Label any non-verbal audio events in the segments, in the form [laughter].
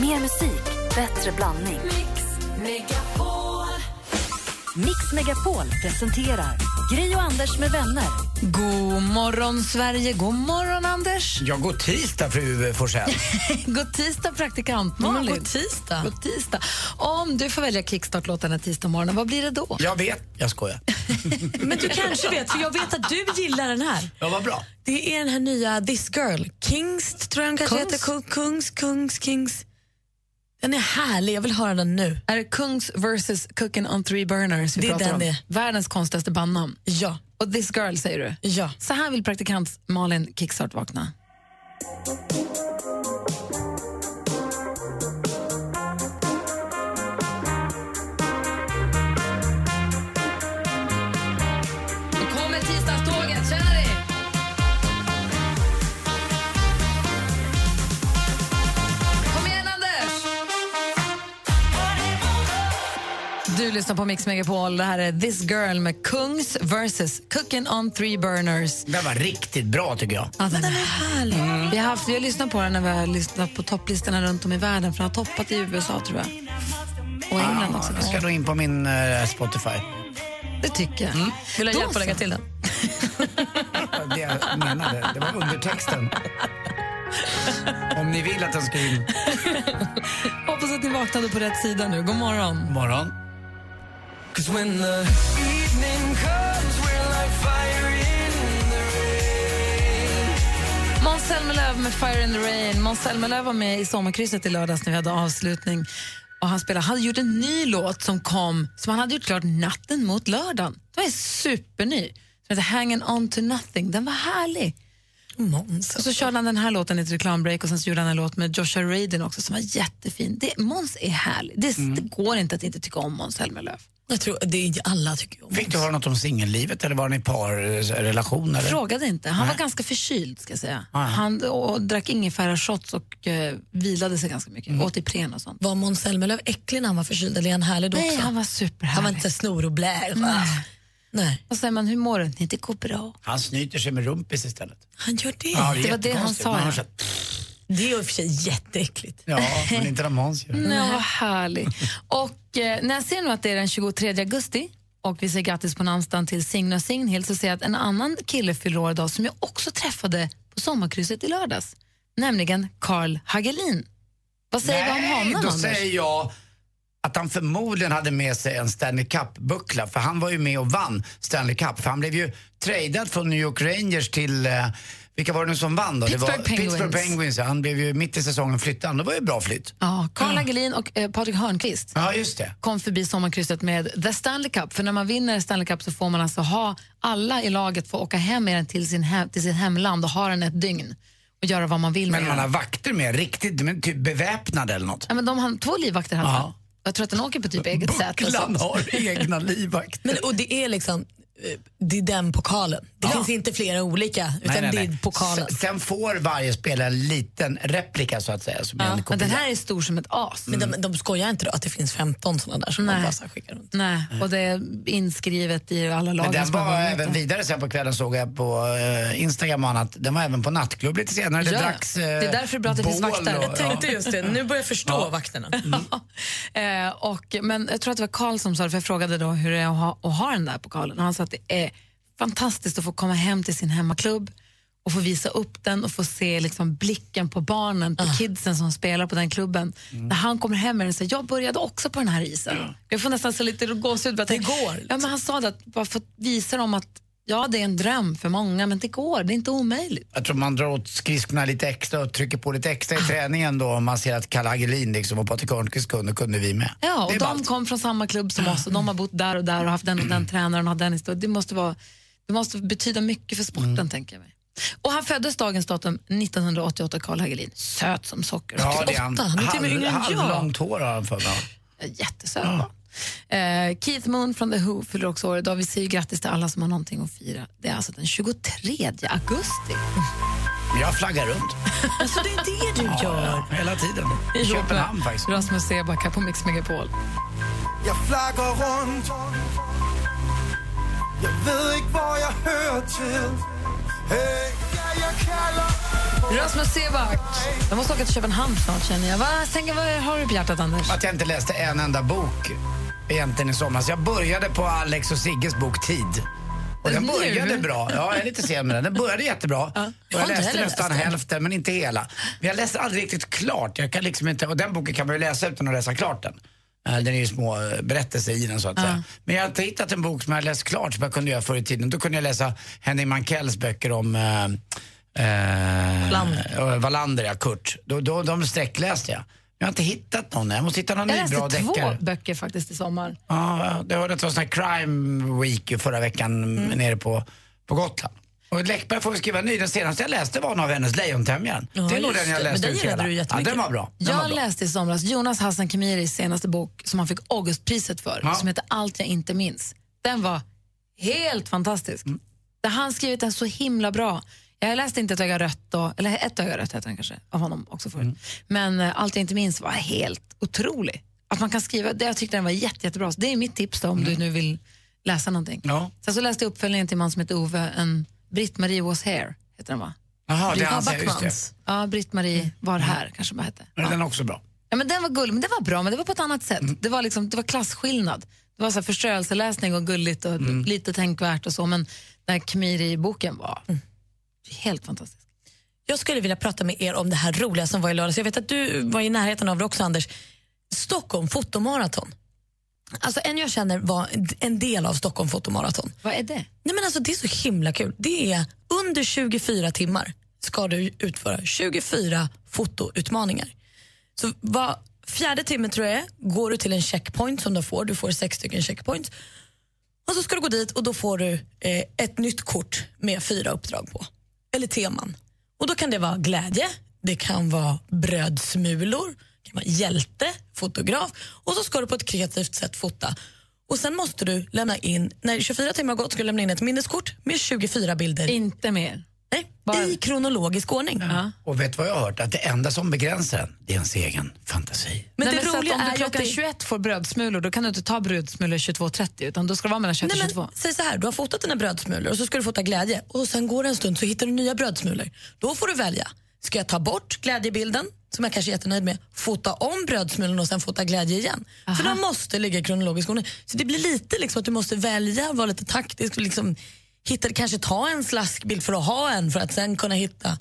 Mer musik, bättre blandning. Mix Megapol presenterar Gri och Anders med vänner. God morgon, Sverige. God morgon, Anders. Ja, god tisdag, fru Forsell. [laughs] god tisdag, praktikant Malin. god tisdag. God tisdag. Om du får välja kickstart-låten den tisdag morgonen, vad blir det då? Jag vet, jag skojar. [laughs] Men du kanske vet, för jag vet att du gillar den här. Ja, vad bra. Det är den här nya This Girl. Kings, tror jag den kanske Kungs? heter. Ku- Kungs, Kungs, Kings. Den är härlig, jag vill höra den nu. Är det Kungs versus Cooking on three burners vi Det är pratar den om? det är. Världens konstigaste bandnamn. Ja. Och This Girl, säger du? Ja. Så här vill praktikant Malin kickstart vakna. Du lyssnar på Mix Megapol. Det här är This Girl med Kungs versus Cooking on three burners. Den var riktigt bra, tycker jag. Ja, den är härlig. Vi, har haft, vi har lyssnat på den när vi har lyssnat på topplistorna runt om i världen för den har toppat i USA, tror jag. Och England också. Jag ska nog in på min eh, Spotify. Det tycker jag. Vill du Då ha hjälp att lägga till den? [laughs] Det jag menade, det var undertexten. Om ni vill att den ska in. [laughs] Hoppas att ni vaknade på rätt sida nu. God morgon. Morgon. Måns Zelmerlöw med Fire in the Rain. Måns Zelmerlöw var med i Sommarkrysset i lördags när vi hade avslutning. Och han spelade, hade gjort en ny låt som kom, som han hade gjort klart natten mot lördagen. Den var superny. Den heter Hanging on to nothing. Den var härlig. Måns. Och så körde han den här låten i ett reklambreak och sen så gjorde han en låt med Joshua Radin också som var jättefin. Det, Måns är härlig. Det, det går inte att inte tycka om Måns Zelmerlöw. Jag tror det är alla tycker om Fick du höra något om singellivet eller var ni parrelation? Eller? Frågade inte. Han var ganska förkyld ska jag säga. Ah, ja. Han och drack ingefära shots och uh, vilade sig ganska mycket. Åt Ipren och sånt. Var Måns Zelmerlöw äcklig när han var förkyld eller är han härlig då Nej, också? han var superhärlig. han var inte snor och blä. Nej. Nej. Och säger man, hur mår du? Nej, det går bra. Han snyter sig med rumpis istället. Han gör det. Ja, Det var det han sa, ja. Det är i och för sig jätteäckligt. Ja, men inte när Måns gör. Nej, vad härlig. Och eh, när jag ser nu att det är den 23 augusti och vi säger grattis på namnsdagen till Signe och Signhild så ser jag att en annan kille fyller år idag som jag också träffade på sommarkrysset i lördags. Nämligen Carl Hagelin. Vad säger vi om honom, då Anders? säger jag att han förmodligen hade med sig en Stanley Cup-buckla för han var ju med och vann Stanley Cup för han blev ju tradad från New York Rangers till eh, vilka var det nu som vann då? Pittsburgh det var Penguins. Pittsburgh Penguins. Ja. Han blev ju mitt i säsongen flyttad. Det var ju bra flytt. Ja, Carl Hagelin och eh, Patrik Hörnqvist Ja, just det. kom förbi sommarkrysset med The Stanley Cup. För när man vinner Stanley Cup så får man alltså ha, alla i laget får åka hem med den till, sin hem, till sitt hemland och ha den ett dygn och göra vad man vill med Men man har vakter med, riktigt, men typ beväpnade eller något. Ja, men de har två livvakter i alla Ja. fall. Jag tror att den åker på typ eget säte. och Bucklan har egna livvakter. Men, och det är liksom det är den pokalen. Det Ja. finns inte flera olika, utan Nej, nej, det är nej. pokalen. S- Sen får varje spelare en liten replika så att säga. Som en Men den här är stor som ett as. Men de, de skojar inte då att det finns 15 sådana där som Nej. man bara så här skickar runt? Nej, och det är inskrivet i alla lag. Men den var även vidare sen på kvällen såg jag på eh, Instagram och annat. Den var även på nattklubb lite senare. Det Ja, dracks eh, det är därför det är bra att det finns vakter. och- Jag Tänkte just det, nu börjar jag förstå vakterna. [laughs] eh, och, men jag tror att det var Karl som sa det, för jag frågade då hur det är att ha, att ha den där pokalen. Och han sa att det är fantastiskt att få komma hem till sin hemmaklubb och få visa upp den och få se liksom blicken på barnen, på Ah. kidsen som spelar på den klubben. Mm. När han kommer hem med den och säger jag började också på den här isen. Jag får nästan så lite gåshud. Det går. Ja, men han sa det, att bara för att visa dem att ja, det är en dröm för många, men det går, det är inte omöjligt. Jag tror man drar åt skridskorna lite extra och trycker på lite Ah. extra i träningen då om man ser att Kalle Hagelin liksom och Patrik Örnqvist kunde, kunde vi med. Ja, och de ballt. kom från samma klubb som oss och de har bott där och där och haft den och den tränaren och den historien. Det måste, vara, det måste betyda mycket för sporten, Mm. tänker jag mig. Och han föddes dagens datum 1988, Karl Hagelin. Söt som socker. Ja, det är han. 88, han är till och med yngre än jag. Halvlångt hår har han för mig. Jättesöt. va? Eh, Keith Moon från The Who fyller också år idag. Vi säger grattis till alla som har någonting att fira. Det är alltså den 23 augusti. Jag flaggar runt. [laughs] Alltså det är det du gör. Ja, hela tiden. [laughs] I Köpenhamn faktiskt. Rasmus Seback här på Mix Megapol. Jeg flagger rundt Jeg ved ikke, hvor jeg hører til Hey, jag Rasmus Seback. Jag måste åka till Köpenhamn snart känner jag. Vad, tänker, vad har du på hjärtat Anders? Att jag inte läste en enda bok egentligen i somras. Jag började på Alex och Sigges bok Tid. Och den började bra. Ja, jag är lite sen med den. Den började jättebra. Och Jag jag läste nästan läst hälften, men inte hela. Men jag läste aldrig riktigt klart. Jag kan liksom inte, och den boken kan man ju läsa utan att läsa klart den. Eh, Den är ju små eh, berättelser i den så att säga. Men jag har inte hittat en bok som jag har läst klart som jag kunde göra förr i tiden. Då kunde jag läsa Henning Mankells böcker om eh, eh, Wallander, ja, Kurt. Då, då, de sträckläste jag. Jag har inte hittat någon. Jag måste hitta någon Jag ny bra läste två deckare. böcker faktiskt i sommar. Ja, det hörde att det var sån här crime week förra veckan Mm. nere på, på Gotland. Och Läckberg får vi skriva ny. Den senaste jag läste var en av hennes Lejontämjaren. Ja, det är nog den jag läste ut hela. du Ja, den var bra. Den var Jag bra. läste i somras Jonas Hassan Khemiris senaste bok som han fick Augustpriset för, Ja. som heter Allt jag inte minns. Den var helt fantastisk. Mm. Där han skrivit den så himla bra. Jag läste inte Ett öga rött då, eller Ett öga rött heter den kanske, av honom också förut. Mm. Men eh, Allt jag inte minns var helt otrolig. Att man kan skriva, det, jag tyckte den var jätte, jättebra. Så det är mitt tips då, om du nu vill läsa någonting. Mm. Ja. Sen så läste jag uppföljningen till man som heter Ove, en Britt-Marie was here, heter den va? Jaha, det Ja, han säger, just det. Ja, Britt-Marie var här kanske man hette. Men den är också bra. Ja, men den var gullig, men det var bra, men det var på ett annat sätt. Det var liksom, det var klasskillnad. Det var så här förströelseläsning och gulligt och lite tänkvärt och så, men den här Khmiri-boken var helt fantastisk. Jag skulle vilja prata med er om det här roliga som var i lördags. Jag vet att du var i närheten av det också, Anders. Stockholm fotomaraton. Alltså en jag känner var en del av Stockholm fotomaraton. Vad är det? Nej, men alltså, det är så himla kul. Det är under 24 timmar ska du utföra 24 fotoutmaningar. Så var fjärde timme tror jag går du till en checkpoint som du får. Du får sex stycken checkpoints. Och så ska du gå dit och då får du eh, ett nytt kort med fyra uppdrag på. Eller teman. Och då kan det vara glädje, det kan vara brödsmulor, det kan vara hjälte, fotograf och så ska du på ett kreativt sätt fota. Och sen måste du lämna in, när 24 timmar har gått ska du lämna in ett minneskort med 24 bilder Inte mer. Nej, bara- i kronologisk ordning. Ja. Och vet du vad jag har hört? Att det enda som begränsar en, det är ens egen fantasi. Men Nej, det men roliga att om är du att klockan det- 21 får brödsmulor, då kan du inte ta brödsmulor 22.30 utan då ska det vara mellan 21 och Nej, 22. men, säg så här, du har fotat dina brödsmulor och så ska du fota glädje och sen går det en stund så hittar du nya brödsmulor. Då får du välja. Ska jag ta bort glädjebilden, som jag kanske är jättenöjd med, fota om brödsmulorna och sen fota glädje igen? För de måste ligga i kronologisk ordning. Så det blir lite liksom att du måste välja, vara lite taktisk och liksom hitta, kanske ta en slaskbild för att ha en för att sen kunna hitta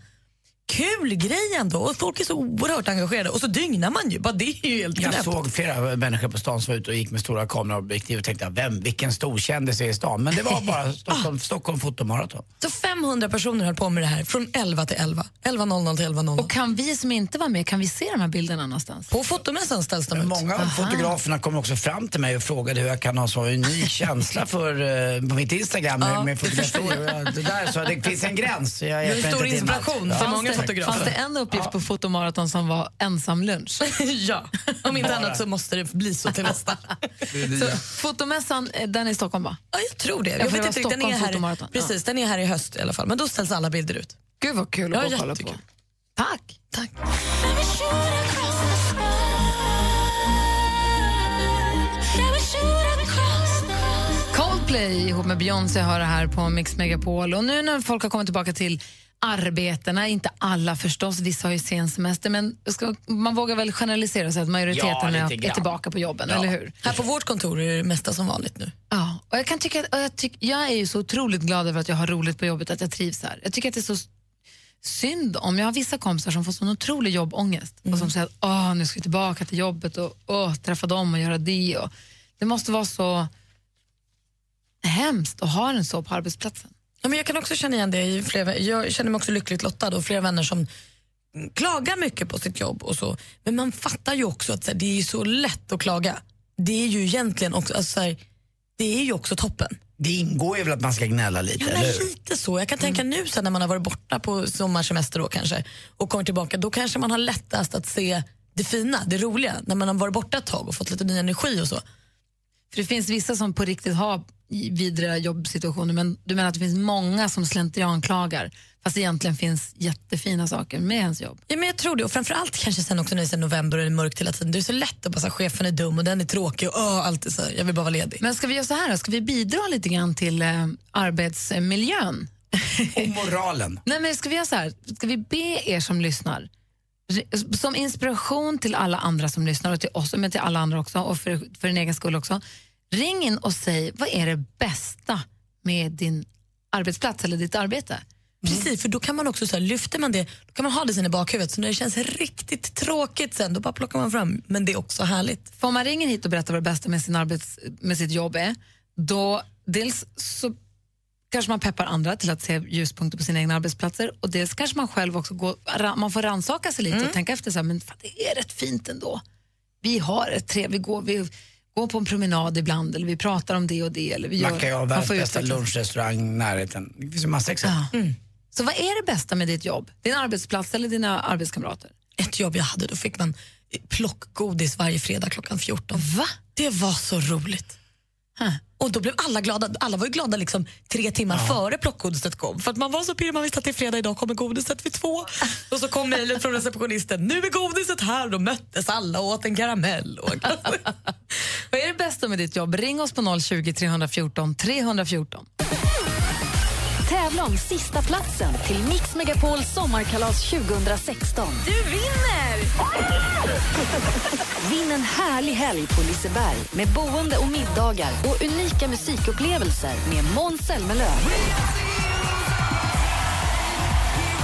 Kul grej ändå och folk är så oerhört engagerade och så dygnar man ju. Bara det är ju helt Jag knäppt. såg flera människor på stan som var ute och gick med stora kameraobjektiv och tänkte, vem, vilken stor kändis är i stan? Men det var bara [laughs] Stockholm, Stockholm fotomaraton. Så 500 personer höll på med det här från 11 till 11. 11.00 till 11.00. Och kan vi som inte var med, kan vi se de här bilderna någonstans? På fotomässan ställs de ut. Många av fotograferna kom också fram till mig och frågade hur jag kan ha så unik [laughs] känsla för, eh, på mitt Instagram med, Ja, med det fotografi. Och jag- Det, där, så det finns en gräns. Jag Du är en stor inspiration Ja. för många Fotografer. fanns det en uppgift på fotomaraton som var ensam lunch? [laughs] ja, om inte annat så måste det bli så till nästa. [laughs] Så, fotomässan, eh, den är i Stockholm va? Ja, jag tror det. Jag det vet inte, den, är här, precis, den är här i höst i alla fall. Men då ställs alla bilder ut. Gud vad kul Ja, att gå och kolla på. Tack! Tack. Coldplay ihop med Beyoncé har det här på Mix Megapol. Och nu när folk har kommit tillbaka till arbetena, inte alla förstås, vissa har ju sen semester, men ska, man vågar väl generalisera så att majoriteten Ja, är, tillbaka på jobben, Ja. eller hur? Här på vårt kontor är det mesta som vanligt nu. Ja, och jag, kan tycka att, och jag, tyck, jag är ju så otroligt glad över att jag har roligt på jobbet, att jag trivs här. Jag tycker att det är så synd om, jag har vissa kompisar som får sån otrolig jobbångest och som säger att Åh, nu ska vi tillbaka till jobbet och åh, träffa dem och göra det. Och, det måste vara så hemskt att ha den så på arbetsplatsen. Ja, men jag kan också känna igen det. I flera, jag känner mig också lyckligt lottad och flera vänner som mm, klagar mycket på sitt jobb och så. Men man fattar ju också att så här, det är så lätt att klaga. Det är ju egentligen också, alltså, så här, det är ju också toppen. Det ingår ju väl att man ska gnälla lite, Ja, eller men lite så. Jag kan tänka nu sen när man har varit borta på sommarsemester då kanske och kommer tillbaka, då kanske man har lättast att se det fina, det roliga, när man har varit borta ett tag och fått lite ny energi och så. För det finns vissa som på riktigt har vidriga jobbsituationer men du menar att det finns många som slentrianklagar fast det egentligen finns jättefina saker med ens jobb? Ja, men jag tror det. Och framförallt kanske sen också när det är november och det är mörkt hela tiden. Det är så lätt att bara säga chefen är dum och den är tråkig och åh, allt är så här, jag vill bara vara ledig. Men ska vi göra så här då? Ska vi bidra lite grann till eh, arbetsmiljön [laughs] Och moralen. Nej, men ska vi göra så här? Ska vi be er som lyssnar, som inspiration till alla andra som lyssnar och till oss, men till alla andra också och för, för din egen skull också. Ring in och säg, vad är det bästa med din arbetsplats eller ditt arbete? Precis, för då kan man också så här, lyfter man det, då kan man ha det sen i bakhuvudet. Så när det känns riktigt tråkigt sen, då bara plockar man fram. Men det är också härligt. För om man ringer hit och berättar vad det bästa med, sin arbets, med sitt jobb är, då dels så kanske man peppar andra till att se ljuspunkter på sina egna arbetsplatser och dels kanske man själv också går, man får rannsaka sig lite och tänka efter så här, men fan, det är rätt fint ändå. Vi har ett trevligt, vi går, vi går på en promenad ibland eller vi pratar om det och det. Eller vi gör, Macka får bästa lunchrestaurang i närheten. Det finns ju massa exempel. Så vad är det bästa med ditt jobb? Din arbetsplats eller dina arbetskamrater? Ett jobb jag hade, då fick man plockgodis varje fredag klockan 14. Va? Det var så roligt. Och då blev alla glada. Alla var ju glada liksom tre timmar före plockgodiset kom. För att man var så pirrig, man visste att det är fredag, idag kommer godiset vid två. och så kom mejlet från receptionisten, nu är godiset här. Då möttes alla och åt en karamell. Och [laughs] Vad är det bästa med ditt jobb? Ring oss på 020 314 314. Tävla om sista platsen till Mix Megapols sommarkalas 2016. Du vinner! [laughs] Vinn en härlig helg på Liseberg med boende och middagar och unika musikupplevelser med Måns Zelmerlöw.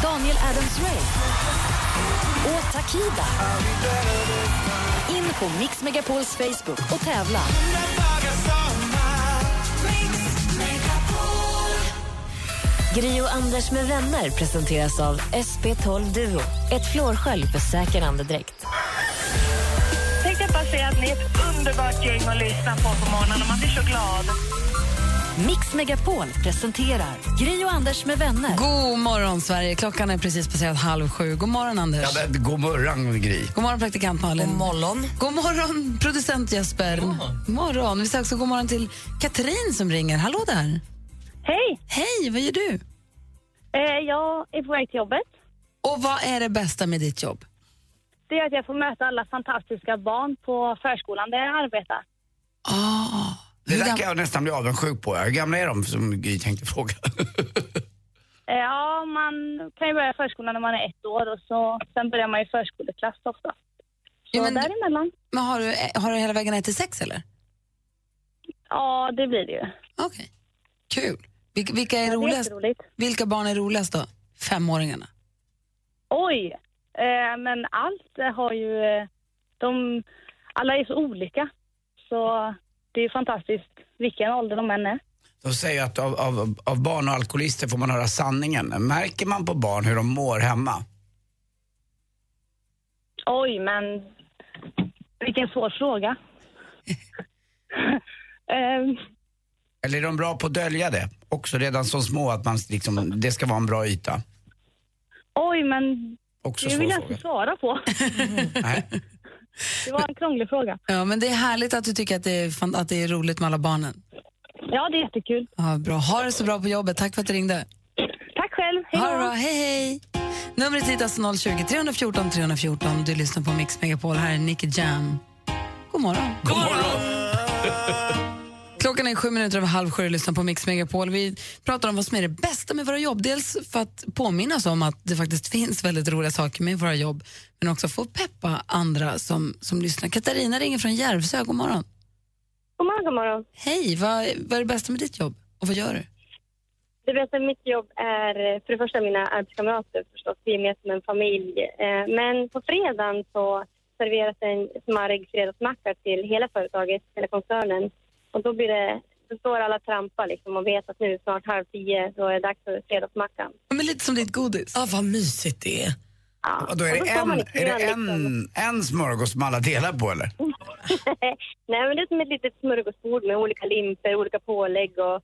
Daniel Adams-Ray och Takida. In på Mix Megapols Facebook och tävla. Gri och Anders med vänner presenteras av SP12 Duo. Ett flårskölj för säker andedräkt. Tänkte jag bara säga att ni är ett underbart gäng att lyssna på på morgonen och man blir så glad. Mix Megapol presenterar Gri och Anders med vänner. God morgon, Sverige. Klockan är precis passerat halv sju. God morgon, Anders. Ja, men, god morgon, Gry. God morgon, praktikant Malin. God morgon. God morgon, producent Jesper. God morgon. Vi säger också god morgon till Katrin som ringer. Hallå där. Hej! Hej, vad gör du? Eh, jag är på väg till jobbet. Och vad är det bästa med ditt jobb? Det är att jag får möta alla fantastiska barn på förskolan där jag arbetar. Ah, Det där kan jag nästan bli avundsjuk på. Hur gamla är de, som Gry tänkte fråga? Eh, ja, man kan ju börja förskolan när man är ett år och så, sen börjar man i förskoleklass ofta. Så Ja, men- däremellan. Men har, du, har du hela vägen ner till sex eller? Ja, det blir det ju. Okej. Kul. Vilka, vilka, är Ja, är roligast, jätteroligt. vilka barn är roligast då? Femåringarna? Oj! Eh, men allt har ju... De, alla är så olika. Så det är ju fantastiskt vilken ålder de än är. De säger att av, av, av barn och alkoholister får man höra sanningen. Märker man på barn hur de mår hemma? Oj, men vilken svår fråga. [laughs] [laughs] Ehm, Eller är de bra på att dölja det? Också redan som små, att man liksom, det ska vara en bra yta. oj, men Också det vill jag inte svara på. [laughs] Nej. Det var en krånglig fråga. Ja, men det är härligt att du tycker att det är, att det är roligt med alla barnen. Ja, det är jättekul. Ja, bra. Ha det så bra på jobbet. Tack för att du ringde. Tack själv. Hej Ha det då. bra. Hej, hej. Numret hit är alltså 020 314 314. Du lyssnar på Mix Megapol. Här är Nicky Jam. God morgon. God morgon! Klockan är sju minuter över halv sju och lyssnar på Mix Megapol. Vi pratar om vad som är det bästa med våra jobb. Dels för att påminna oss om att det faktiskt finns väldigt roliga saker med våra jobb, men också för att peppa andra som, som lyssnar. Katarina ringer från Järvsö. God morgon. God morgon, god morgon. Hej, vad, vad är det bästa med ditt jobb och vad gör du? Det bästa med mitt jobb är för det första mina arbetskamrater förstås. Vi är med som en familj. Eh, Men på fredagen så serveras en smarrig fredagsmacka till hela företaget, hela koncernen. Och då blir det, då står alla trampa liksom och vet att nu snart halv tio, då är det dags för fredagsmackan. Ja, Men lite som ditt godis. Ja, vad mysigt det är. Ja. Och då är det en, är det kön, liksom. en, en smörgås som alla delar på eller? [laughs] Nej, men det är som ett litet smörgåsbord med olika limper, olika pålägg och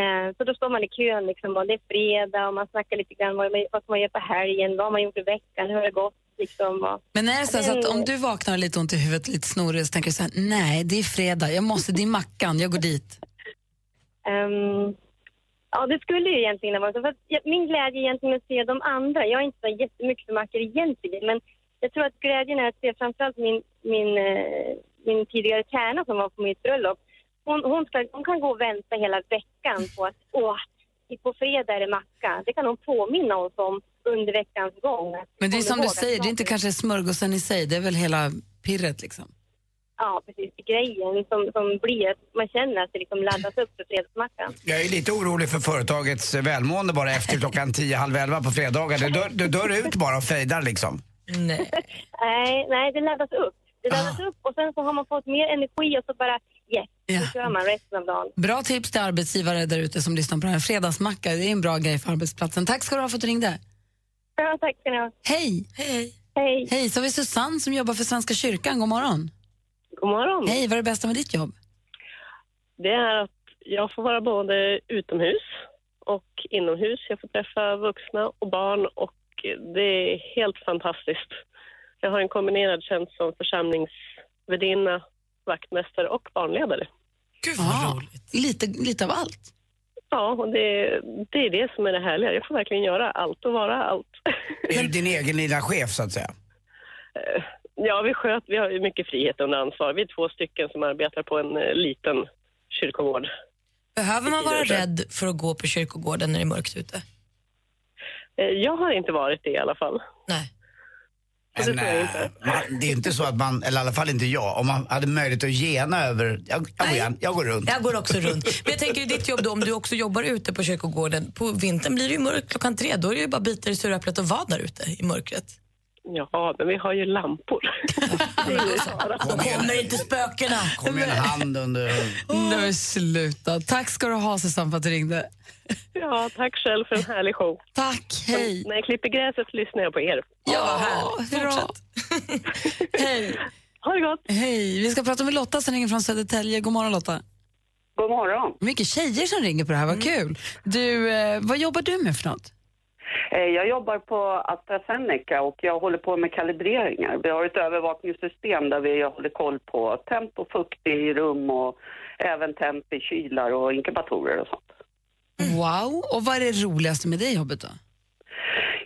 eh, så då står man i kön liksom och det är fredag och man snackar lite grann vad, man- vad man göra på helgen, vad man gjort i veckan, hur har det gått liksom Men är det så, att om du vaknar och lite ont i huvudet, lite snorig, så tänker du så här, nej, det är fredag, jag måste, det är mackan, jag går dit. ehm, Ja, det skulle ju egentligen vara så. För min glädje är egentligen att se de andra. Jag är inte så jättemycket för mackor egentligen, men jag tror att glädjen är att se framförallt min, min, eh, min tidigare tärna som var på mitt bröllop. Hon, hon, ska, hon kan gå och vänta hela veckan på att åh, på fredag är det macka. Det kan hon påminna oss om under veckans gång. Men det är som du säger, det är inte kanske smörgåsen i sig, det är väl hela pirret liksom. Ja, precis. Grejen som, som blir att man känner att det liksom laddas upp för fredagsmackan. Jag är lite orolig för företagets välmående bara efter klockan 10, halv 11 på fredagar. Det dör, det dör ut bara och fejdar liksom. Nej. [laughs] Nej, nej, det laddas upp. Det laddas Ah. upp och sen så har man fått mer energi och så bara yes, Ja. så kör man resten av dagen. Bra tips till arbetsgivare där ute som lyssnar på det här. Fredagsmacka, det är en bra grej för arbetsplatsen. Tack ska du ha för att du ringde. Ja, tack ska ni ha. Hej! Hej. Hej. Hej, så har vi Susanne som jobbar för Svenska kyrkan. God morgon. God morgon. Hej, vad är det bästa med ditt jobb? Det är att jag får vara både utomhus och inomhus. Jag får träffa vuxna och barn och det är helt fantastiskt. Jag har en kombinerad tjänst som församlingsvärdinna, vaktmästare och barnledare. Gud vad Ja, roligt. lite, lite av allt. Ja, och det, det är det som är det härliga. Jag får verkligen göra allt och vara allt. Är du din egen lilla chef så att säga? Ja, vi sköt, vi har mycket frihet under ansvar. Vi är två stycken som arbetar på en eh, liten kyrkogård. Behöver man vara rädd för att gå på kyrkogården när det är mörkt ute? Eh, Jag har inte varit det i alla fall. Nej. Och det Men, tror jag eh, inte. man, det är inte så att man, eller i alla fall inte jag, om man hade möjlighet att gena över, jag, jag, går, Nej. igen, jag går runt. Jag går också runt. Men jag tänker i ditt jobb då, om du också jobbar ute på kyrkogården, på vintern blir det ju mörkt klockan tre, då är det ju bara bita i suräpplet och vara där ute i mörkret. Ja, men vi har ju lampor. [laughs] det igen, Kommer inte spökena? kom med en hand under... Nej, men sluta. Tack ska du ha, Susanne, för att du ringde. [laughs] Ja, tack själv för en härlig show. Tack, hej. När jag klipper gräset lyssnar jag på er. Ja, härligt. hurra. [laughs] hej. Ha det gott! Hej. Vi ska prata med Lotta som ringer från Södertälje. God morgon, Lotta. God morgon. Mycket tjejer som ringer på det här, vad kul. Du, eh, vad jobbar du med för något? Eh, Jag jobbar på AstraZeneca och jag håller på med kalibreringar. Vi har ett övervakningssystem där vi håller koll på temp och fukt i rum och även temp i kylar och inkubatorer och sånt. Wow. Och vad är det roligaste med det jobbet då?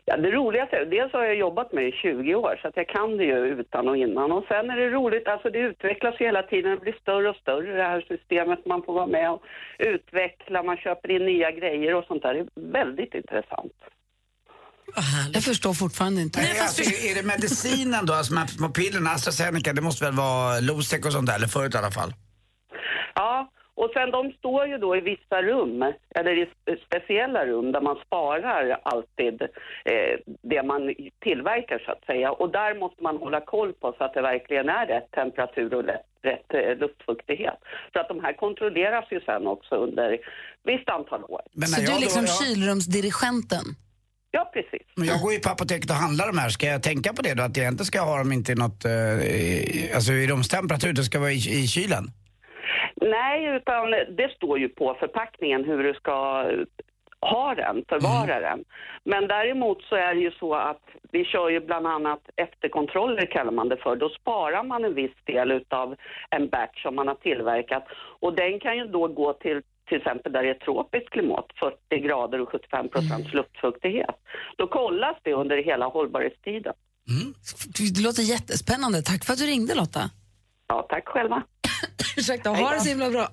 Ja, det roligaste, dels har jag jobbat med det i 20 år så att jag kan det ju utan och innan och sen är det roligt, alltså det utvecklas ju hela tiden, det blir större och större det här systemet, man får vara med och utveckla, man köper in nya grejer och sånt där, det är väldigt intressant. Jag förstår fortfarande inte. Nej, alltså, är det medicinen då, alltså små pillerna, AstraZeneca, det måste väl vara Losec och sånt där, eller förut i alla fall? Ja, och sen de står ju då i vissa rum, eller i spe- speciella rum där man sparar alltid eh, det man tillverkar så att säga. Och där måste man hålla koll på så att det verkligen är rätt temperatur och rätt, rätt eh, luftfuktighet. Så att de här kontrolleras ju sen också under visst antal år. Men Så du är liksom då, jag, kylrumsdirigenten? Ja, precis. men jag går ju på apoteket och handlar de här, ska jag tänka på det då? Att jag inte ska ha dem inte i något, eh, i- alltså i rumstemperatur, det ska vara i, i kylen? Nej, utan det står ju på förpackningen hur du ska ha den, förvara den. Men däremot så är det ju så att vi kör ju bland annat efterkontroller kallar man det för. Då sparar man en viss del utav en batch som man har tillverkat och den kan ju då gå till till exempel där det är tropiskt klimat, 40 grader och 75 procents luftfuktighet. Då kollas det under hela hållbarhetstiden. Det låter jättespännande. Tack för att du ringde Lotta. Ja, tack själva. [laughs] Ursäkta, ha det så himla bra.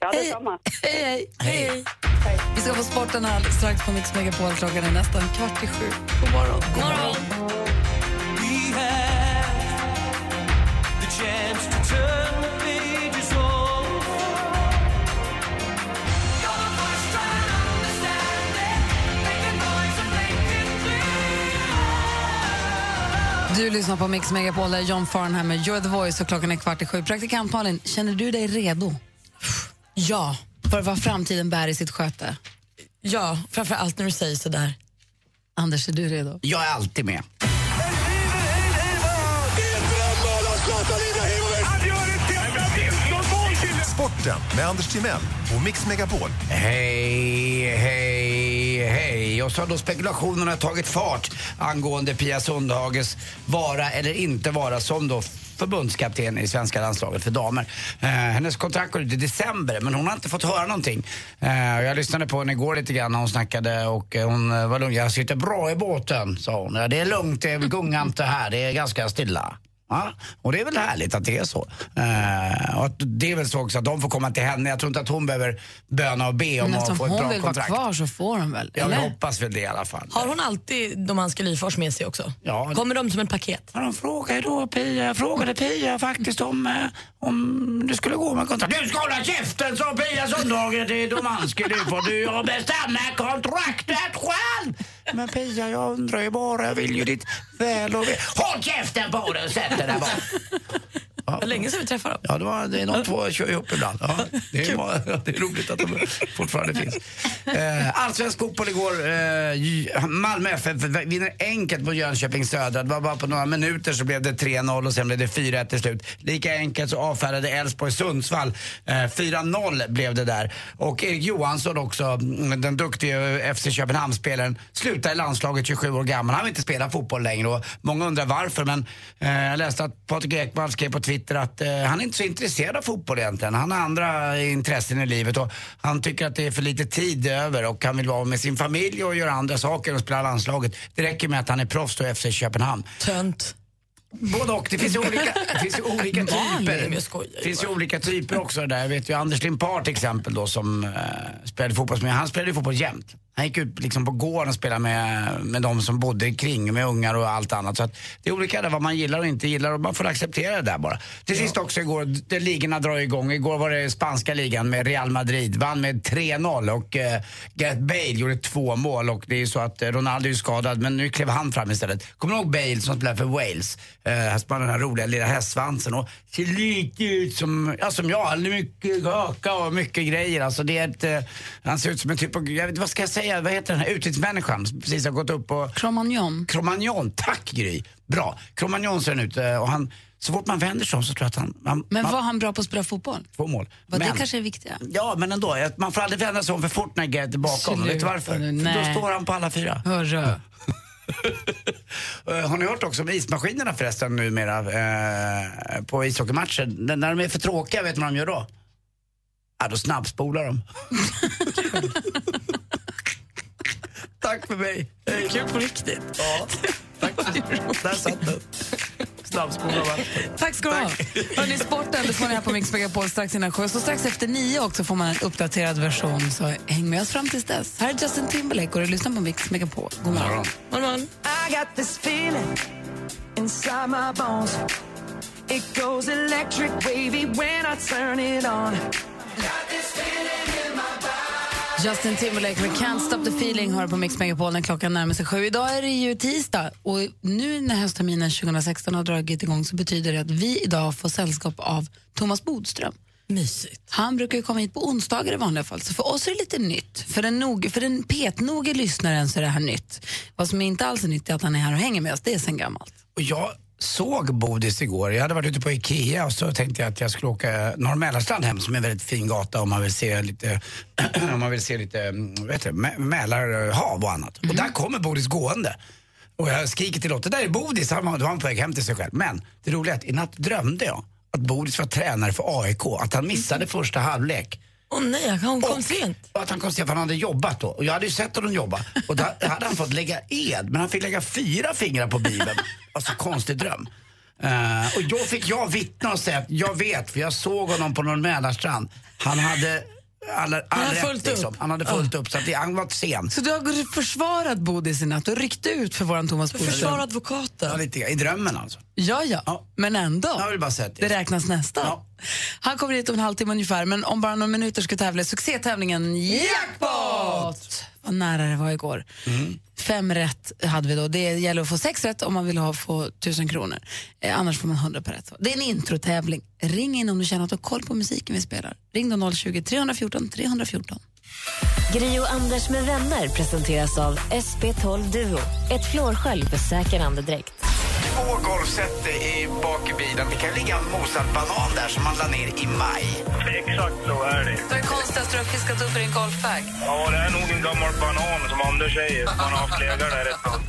Ja, Hej. detsamma. Hej, hej. hej. Vi ska få sporten här strax på Mix Megapol. Klockan är nästan kvart i sju. God morgon. God morgon. Du lyssnar på Mix Megapol, där är John Farnham med You're the voice och klockan är kvart i sju. Praktikant Malin, känner du dig redo Ja, för vad framtiden bär i sitt sköte? ja, framför allt när du säger sådär. Anders, är du redo? Jag är alltid med. Sporten med Anders Timell och Mix Megapol. Hej, hej, hej. Och så har då spekulationerna tagit fart angående Pia Sundhages vara eller inte vara som då förbundskapten i svenska landslaget för damer. Eh, hennes kontrakt går ut i december men hon har inte fått höra någonting. Eh, jag lyssnade på henne igår lite grann när hon snackade och eh, hon eh, var lugn. Jag sitter bra i båten, sa hon. Ja, det är lugnt, det gungar inte här, det är ganska stilla. Ja, och det är väl härligt att det är så. Eh, och att det är väl så också att de får komma till henne. Jag tror inte att hon behöver böna och be om Men att alltså, få om ett hon bra vill kontrakt. vara kvar så får hon väl? Jag eller? hoppas väl det i alla fall. Har hon alltid de Anska Lyfors med sig också? Ja. Kommer de som ett paket? Ja, de frågade då Pia, jag frågade Pia faktiskt om, eh, om det skulle gå med kontrakt. Du ska hålla käften sa Pia Sundhage till Domanski. Du får du och bestämma kontraktet själv. Men Pia, jag undrar ju bara, jag vill ju ditt väl och ve- Håll käften på dig och sätt dig där bak. Det var länge sedan vi träffade dem. Ja, det, var, det är de två kör ihop ibland. Ja, det, är, det är roligt att de fortfarande finns. Eh, Allsvensk fotboll igår. Eh, Malmö FF vinner enkelt mot Jönköping Södra. Det var bara på några minuter så blev det 3-0 och sen blev det 4-1 till slut. Lika enkelt så avfärdade Elfsborg Sundsvall. Eh, 4-0 blev det där. Och Erik Johansson också, mm, den duktiga FC Köpenhamn-spelaren, slutar i landslaget 27 år gammal. Han vill inte spela fotboll längre och många undrar varför men eh, jag läste att Patrik Ekman skrev på Twitter att eh, han är inte så intresserad av fotboll egentligen. Han har andra intressen i livet och han tycker att det är för lite tid över och han vill vara med sin familj och göra andra saker och spela landslaget. Det räcker med att han är proffs och FC Köpenhamn. Tönt. Både och. Det finns ju olika, det finns ju olika [laughs] typer. Det finns ju olika typer också där. Jag vet ju Anders Limpar till exempel då som eh, spelade fotboll. Han spelade ju fotboll jämt. Han gick ut liksom på gården och spelade med, med de som bodde kring, med ungar och allt annat. Så att det är olika där vad man gillar och inte gillar och man får acceptera det där bara. Till sist också igår, det, ligorna drar igång. Igår var det spanska ligan med Real Madrid. Vann med 3-0 och eh, Gareth Bale gjorde två mål och det är ju så att eh, Ronaldo är skadad men nu klev han fram istället. Kommer du ihåg Bale som spelade för Wales? Eh, som har den här roliga lilla hästsvansen och ser lite ut som, ja, som jag. Mycket kaka och mycket grejer. Alltså det är ett, eh, han ser ut som en typ av, jag vet, vad ska jag säga, vad heter den här utsiktsmänniskan som precis har gått upp och Cromagnon. Cromagnon, tack Gry. Bra. Cromagnon ser den ut eh, och han, så fort man vänder sig om så tror jag att han... han Men man, var han bra på att spela fotboll? Två mål. Var men, det kanske är viktiga? Ja, men ändå. Man får aldrig vända sig om för fort när Gareth är bakom. Sluta Vet du varför? nu, För då nej. står han på alla fyra. Hörru. [laughs] Eh, Har ni hört också om ismaskinerna förresten numera eh, på ishockeymatcher? När de är för tråkiga, vet du vad de gör då? Ja, då snabbspolar de. [laughs] [laughs] Tack för mig. Det är kul på riktigt. Ja, tack. Där satt den. Snabbspolar matchen. Tack ska du ha. Hörrni, sporten det får ni här på Mix Megapol strax innan sju. Så strax efter nio också får man en uppdaterad version. Så häng med oss fram tills dess. Här är Justin Timberlake och du lyssnar på Mix Megapol. God morgon. Man, man. I got this feeling inside my bones. It goes electric wavy when I turn it on. Justin Timberlake med Can't Stop the Feeling hör på Mix Megapol när klockan närmar sig sju. Idag är det ju tisdag och nu när höstterminen 2016 har dragit igång så betyder det att vi idag får sällskap av Thomas Bodström. Mysigt. Han brukar ju komma hit på onsdagar i vanliga fall, så för oss är det lite nytt. För den, nog, för den petnoge lyssnaren så är det här nytt. Vad som inte alls är nytt är att han är här och hänger med oss, det är sen gammalt. Och jag såg Bodis igår. Jag hade varit ute på Ikea och så tänkte jag att jag skulle åka Norr Mälarstrand hem som är en väldigt fin gata om man vill se lite, [clears throat] om man vill se lite mm, det, Mä- Mälarhav och annat. Och där kommer Bodis gående. Och jag skriker till Lotta, där är Bodis, han var, då var han på väg hem till sig själv. Men det roliga är att i natt drömde jag att Bodis var tränare för AIK, att han missade första halvlek. Åh nej, han kom Och- sent. Att han kom sent för han hade jobbat då. Och jag hade ju sett honom jobba. Och då [laughs] hade han fått lägga ed, men han fick lägga fyra fingrar på Bibeln. Alltså konstig dröm. Eh, och då fick jag vittna och säga att jag vet, för jag såg honom på någon Mälarstrand. Han hade alla, all hade rätt, liksom. Han hade fullt upp, så att det, han var sen. Så du har försvarat Bodis i natt och ryckt ut för våran Thomas Försvar Bodström? Ja, advokaten. lite, I drömmen alltså. Ja, ja, Ja. men ändå. Jag vill bara säga Det det. räknas nästan. Ja. Han kommer hit om en halvtimme ungefär, men om bara några minuter ska tävla i succétävlingen Jackpot! Vad nära det var igår. Mm. Fem rätt hade vi då. Det gäller att få sex rätt om man vill ha, få tusen kronor. Eh, annars får man hundra per rätt. Det är en introtävling. Ring in om du känner att du har koll på musiken vi spelar. Ring då 020 314 314. Gri och Anders med vänner presenteras av SP12 Duo. Ett flårskölj för säker andedräkt. Två golfset i bak i bilen. Det kan ligga en mosad banan där som man la ner i maj. Exakt så är det. Vad är konstigast du har fiskat upp i din golfbag? Ja, det är nog en gammal banan som Anders säger. Man har haft legat där ett tag.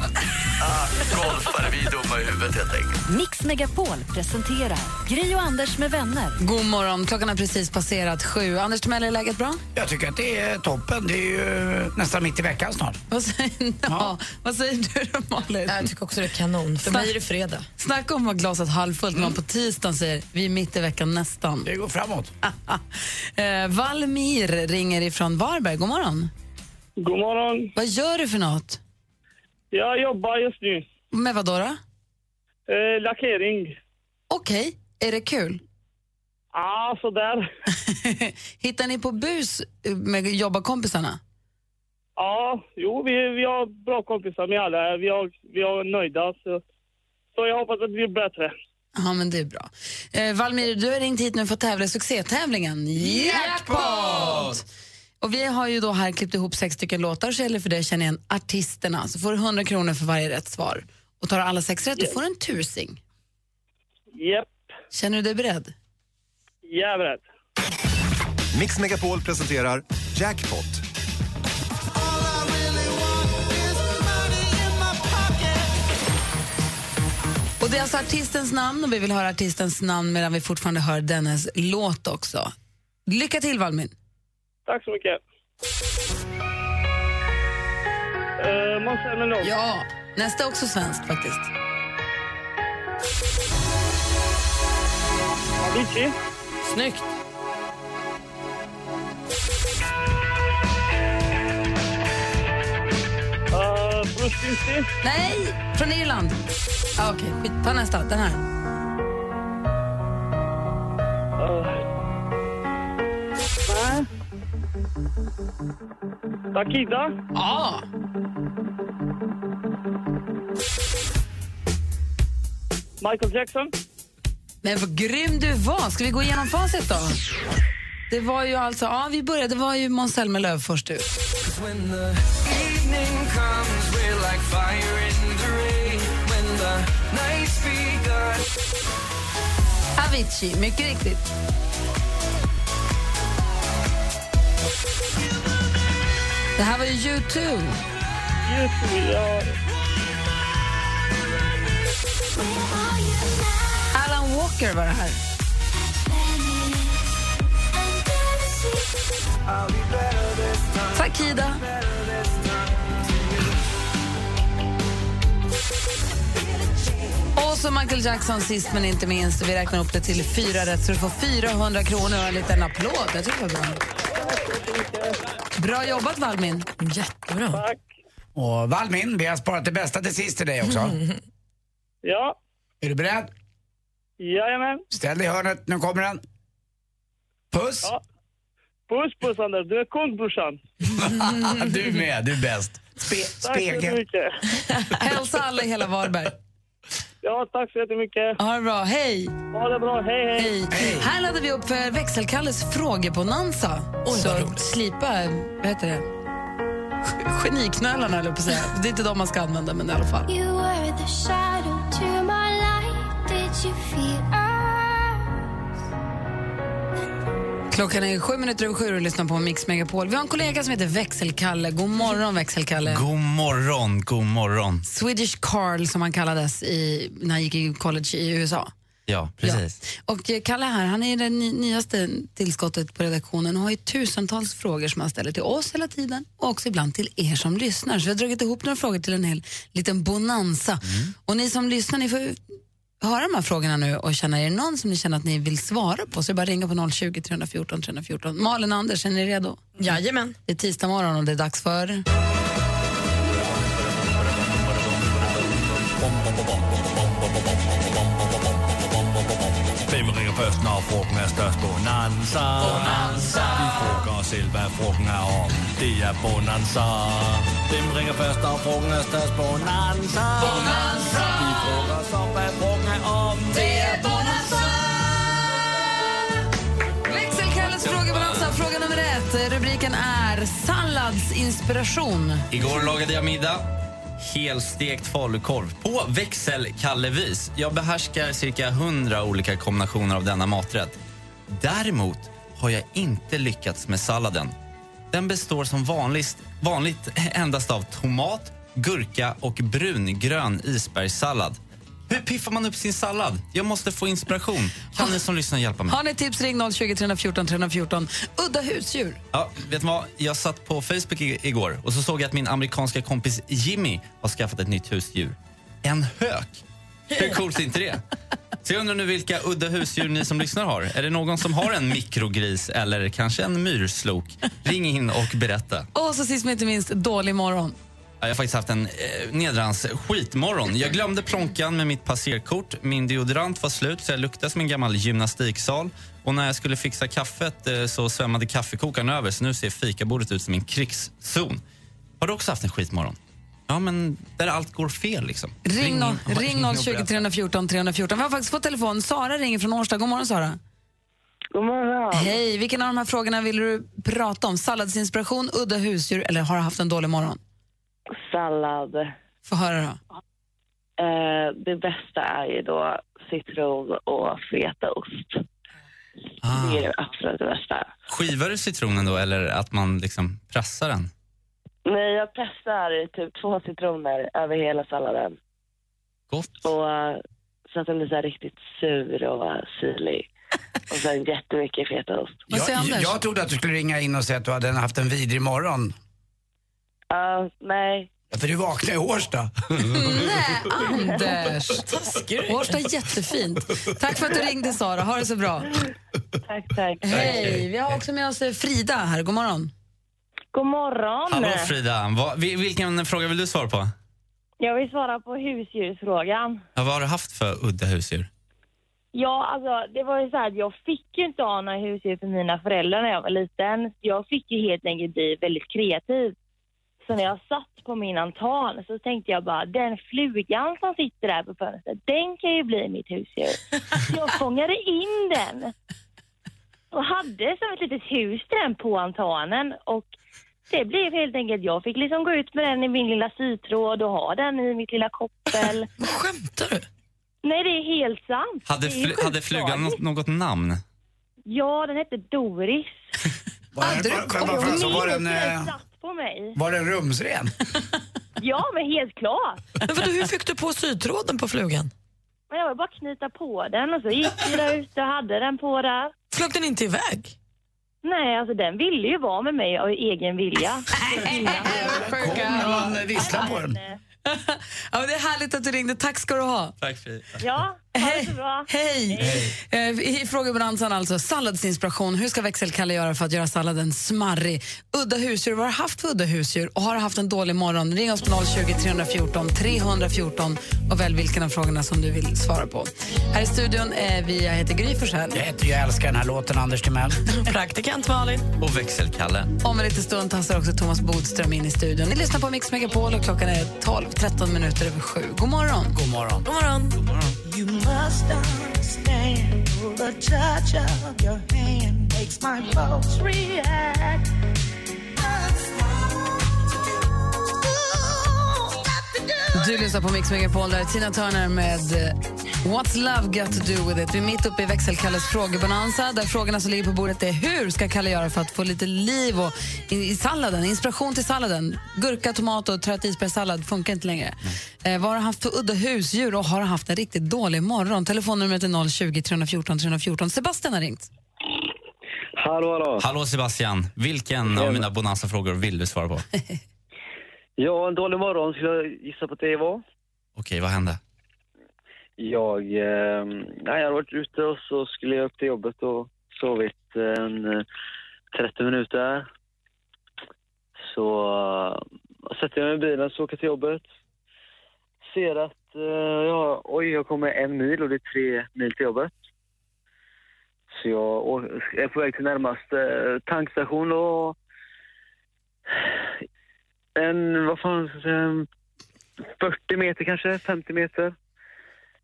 Ah, golfare, vi är dumma i huvudet helt enkelt. Mix Megapol presenterar Gri och Anders med vänner. God morgon, klockan har precis passerat sju. Anders Timell, är läget bra? Jag tycker att det är toppen. Det är ju nästan mitt i veckan snart. Vad säger, [laughs] ja. vad säger du Malin? Jag tycker också det är kanon. För mig är det fredag. Snacka om att glaset halvfullt när man på tisdagen säger vi är mitt i veckan nästan. Det går framåt. [laughs] eh, Valmir ringer ifrån Varberg. God morgon. God morgon. Vad gör du för något? Jag jobbar just nu. Med vad då? då? Eh, lackering. Okej, är det kul? Ah, sådär. [laughs] Hittar ni på bus med jobbarkompisarna? Ja, jo, vi, vi har bra kompisar med alla. Vi, har, vi är nöjda. Så, så jag hoppas att det blir bättre. Ja, men det är bra. Eh, Valmir, du har ringt hit nu för att tävla i succétävlingen Jackpot! Och vi har ju då här klippt ihop sex stycken låtar så gäller det för dig att känna igen artisterna. Så får du 100 kronor för varje rätt svar. Och tar du alla sex rätt, du får en tusing. Japp, Känner du dig beredd? jag är beredd. Mix Megapol presenterar Jackpot. Och det är alltså artistens namn och vi vill höra artistens namn medan vi fortfarande hör dennes låt också. Lycka till Valmin. Tack så mycket. Uh, Måns Zelmerlöw. Ja, nästa är också svenskt faktiskt. Avicii. Snyggt. Nej, från Irland. Ah, Okej, skit. ta nästa. Den här. Nej. Takida. Ja. Michael Jackson. Men vad grym du var. Ska vi gå igenom facit då? Det var ju alltså, ja vi började, det var ju Måns Zelmerlöw först ut. Avicii, mycket riktigt. Det här var ju U2. YouTube, ja. Alan Walker var det här. Takida. Och så Michael Jackson sist men inte minst. Vi räknar upp det till fyra rätt så du får 400 kronor och en liten applåd. Jag tycker det var bra. Bra jobbat Valmin. Jättebra. Tack. Och Valmin, vi har sparat det bästa till sist till dig också. [laughs] Ja, Är du beredd? jajamän. Ställ dig i hörnet, nu kommer den. Puss! Ja. Puss, puss, Anders. Du är kung, brorsan. [laughs] du med, du är bäst. Spe Tack så mycket. [laughs] Hälsa alla i hela Varberg. Ja, tack så jättemycket. Ha det bra. Hej! Ha det bra. Hej, hej. Hej. Här laddar vi upp för växelkalles frågebonanza. Oj, Så roligt. slipa, vad heter det? Geniknölarna, eller på säga. Det är inte de man ska använda, men i alla fall. You were the shadow to my light. Did you feel Klockan är sju minuter över sju och lyssnar på Mix Megapol. Vi har en kollega som heter Växelkalle. God morgon, Växelkalle. God morgon, god morgon. Swedish Carl, som han kallades i, när han gick i college i USA. Ja, precis. Och eh, Kalle här, han är det ny, nyaste tillskottet på redaktionen och har ju tusentals frågor som han ställer till oss hela tiden och också ibland till er som lyssnar. Så vi har dragit ihop några frågor till en hel liten bonanza. Och ni som lyssnar, ni får höra de här frågorna nu och känna, är det någon som ni känner att ni vill svara på så är det bara ringa på 020 314 314. Malin och Anders, är ni redo? Jajamän. Det är tisdag morgon och det är dags för... Hvem ringer først, når frugten er størst? Bonanza. Bonanza. Vi frågar os selv, hvad frugten er om. Det er Bonanza. Hvem ringer først, når frugten er størst? Bonanza. Bonanza. Inspiration. Igår lagade jag middag. Helstekt falukorv på växelkallevis. Jag behärskar cirka 100 olika kombinationer av denna maträtt. Däremot har jag inte lyckats med salladen. Den består som vanligt, vanligt endast av tomat, gurka och brungrön isbergssallad. Hur piffar man upp sin sallad? Jag måste få inspiration. Kan ni som lyssnar hjälpa mig? Har ni tips, ring 020 314 314. Udda husdjur. Ja, vet du vad? Jag satt på Facebook i- igår och så såg jag att min amerikanska kompis Jimmy har skaffat ett nytt husdjur. En hök. Hur coolt är inte det? Så jag undrar nu vilka udda husdjur ni som lyssnar har. Är det någon som har en mikrogris eller kanske en myrslok? Ring in och berätta. Och så sist men inte minst, dålig morgon. Ja, Jag har faktiskt haft en eh, nedrans skitmorgon. Jag glömde plånkan med mitt passerkort. Min deodorant var slut så jag luktade som en gammal gymnastiksal. Och när jag skulle fixa kaffet eh, så svämmade kaffekokaren över så nu ser fikabordet ut som en krigszon. Har du också haft en skitmorgon? Ja, men där allt går fel liksom. Ring, no, ring och 020 berätta. 314 314. Vi har faktiskt fått telefon. Sara ringer från Årsta. God morgon, Sara. God morgon. Hej. Vilken av de här frågorna vill du prata om? Salladsinspiration, udda husdjur eller har du haft en dålig morgon? Sallad. Få höra då. Eh, det bästa är ju då citron och fetaost. Ah. Det är det absolut det bästa. Skivar du citronen då eller att man liksom pressar den? Nej, jag pressar typ två citroner över hela salladen. Gott. Och, eh, så att den blir så här riktigt sur och syrlig. Och sen jättemycket fetaost. Jag, jag trodde att du skulle ringa in och säga att du hade haft en vidrig morgon. Ja, nej. Ja, För du vaknade i Årsta. Anders! Årsta är jättefint. Tack för att du ringde, Sara. Ha det så bra. Tack, tack. Hej. Vi har också med oss eh, Frida här. God morgon. God morgon. Hallå Frida, vilken fråga vill du svara på? Jag vill svara på husdjursfrågan. Ja, vad har du haft för udda husdjur? Ja, alltså det var ju så här att jag fick ju inte ha några husdjur för mina föräldrar när jag var liten. Jag fick ju helt enkelt bli väldigt kreativ. Så när jag satt på min altan så tänkte jag bara, den flugan som sitter där på fönstret, den kan ju bli mitt husdjur. Så [laughs] jag fångade in den och hade som ett litet hus till den på altanen. Och det blev helt enkelt, jag fick liksom gå ut med den i min lilla sytråd och ha den i mitt lilla koppel. [laughs] Skämtar du? Nej, det är helt sant. Hade, fl- hade flugan något, något namn? Ja, den hette Doris. Var, var, var, var, var, så var, den, Den eh, satt på mig. var den rumsren? [laughs] Ja, men helt klart. Men vadå, hur fick du på sytråden på flugan? Men jag var bara knyta på den och så gick vi där ute och hade den på där. Flög den inte iväg? Nej, alltså den ville ju vara med mig av egen vilja. [laughs] Kom någon vissla på den? [laughs] Ja, men det är härligt att du ringde. Tack ska du ha. Tack. Ja, ha det så bra. Hej! Eh, I frågebonanzan alltså, salladsinspiration. Hur ska växelkalle göra för att göra salladen smarrig? Udda husdjur, vad har du haft för udda husdjur? Och har du haft en dålig morgon? Ring oss på 020 314 314 och välj vilken av frågorna som du vill svara på. Här i studion är vi, jag heter Gry Forssell. Jag, heter, jag älskar den här låten, Anders Timell. [laughs] Praktikant Malin. Och växelkalle. Om en liten stund tassar också Thomas Bodström in i studion. Ni lyssnar på Mix Megapol och klockan är 12-13 minuter över sju. God morgon! God morgon. God morgon. You must understand the touch of your hand makes my pulse react. Du lyssnar på Mix Megapol, där är Tina Turner med eh, What's Love Got To Do With It. Vi är mitt uppe i växelkalles frågebonanza där frågorna som ligger på bordet är hur ska Kalle göra för att få lite liv och, i, i salladen, inspiration till salladen. Gurka, tomat och trött isbergssallad funkar inte längre. Eh, vad har du haft för udda husdjur och har du haft en riktigt dålig morgon? Telefonnumret är 020 314 314. Sebastian har ringt. Hallå, hallå. Hallå Sebastian, vilken av mina bonanza-frågor vill du svara på? [laughs] Ja, en dålig morgon skulle jag gissa på att det var. Okej, vad hände? Jag, eh, nej, jag hade varit ute och så skulle jag upp till jobbet och sovit en eh, 30 minuter. Så uh, sätter jag mig i bilen och åker till jobbet. Ser att, eh, ja, oj, jag kommer en mil och det är tre mil till jobbet. Så jag är på väg till närmaste eh, tankstation och en, vad fan ska jag säga, 40 meter kanske, 50 meter.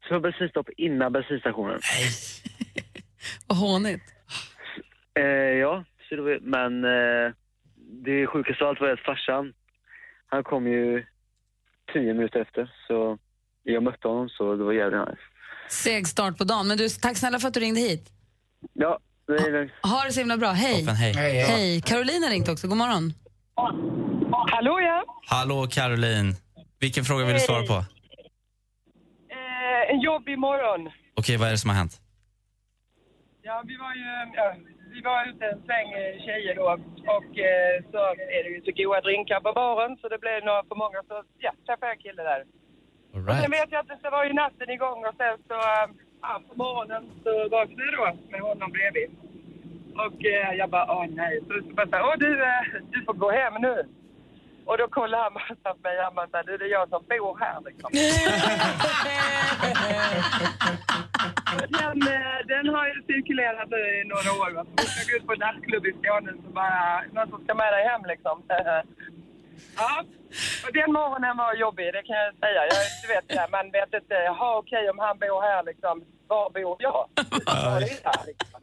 Så jag har bensinstopp innan bensinstationen. [laughs] Vad hånigt. Eh, ja, så det var, men eh, det sjukaste av allt var att farsan, han kom ju 10 minuter efter. Så jag mötte honom så det var jävligt nice. Seg start på dagen, men du, tack snälla för att du ringde hit. Ja, det är lugnt. Ha det så himla bra. Hej! Toppen, hej. Hej, hej. Hej! Caroline har ringt också. God morgon. Hallå ja. Hallå Caroline. Vilken fråga vill du svara på? Eh, en jobbig morgon. Okej, vad är det som har hänt? Ja, vi var ju ja, vi var ute en sväng eh, tjejer då och eh, så är det ju så goda drinkar på baren så det blev några för många så ja, träffade jag en kille där. All Och sen vet jag att det var ju natten igång och sen så eh, ja, på morgonen så vaknade jag då med honom bredvid. Och eh, jag bara, åh nej. Så, så bara, så här, åh du, eh, du får gå hem nu. Och då kollade han bara på mig, han bara, så här, det är jag som bor här liksom. [laughs] den, eh, den har ju cirkulerat nu i några år. Va? Vi ska gå ut på en nattklubb i Skåne så bara, någon som ska med dig hem liksom. [laughs] ja, och den morgonen var jobbig, det kan jag säga. Jag, du vet, det man vet inte, jaha okej om han bor här liksom, var bor jag? [laughs] Var är jag, liksom?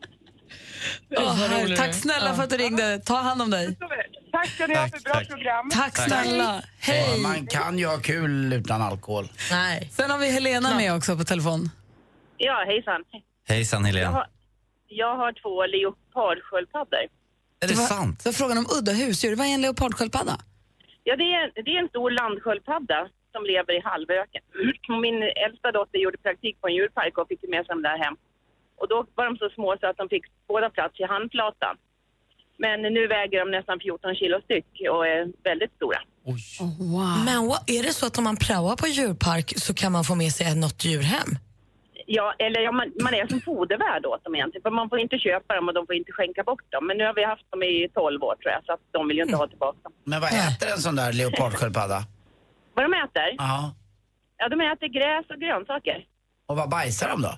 Här, tack snälla för att du ringde. Ta hand om dig. Tack ska ni ha för bra program. Tack snälla. Hej. Man kan ju ha kul utan alkohol. Nej. Sen har vi Helena med också på telefon. Ja, hejsan. Hejsan Jag Helene. har, jag har två leopardsköldpaddor. Är det sant? Så frågan om udda husdjur, vad är en leopardsköldpadda? Ja, det är, det är en stor landsköldpadda som lever i halvöken. [clears throat] Min äldsta dotter gjorde praktik på en djurpark och fick med sig dem där hem. Och då var de så små så att de fick båda plats i handflatan. Men nu väger de nästan 14 kilo styck och är väldigt stora. Men vad, är det så att om man praoar på djurpark så kan man få med sig något djur hem? Ja, eller ja, man, man är som fodervärd åt dem egentligen. För man får inte köpa dem och de får inte skänka bort dem. Men nu har vi haft dem i 12 år tror jag, så att de vill ju inte ha tillbaka dem. Men vad äter en sån där leopardsköldpadda? Vad de äter? Ja. Ja, de äter gräs och grönsaker. Och vad bajsar de då?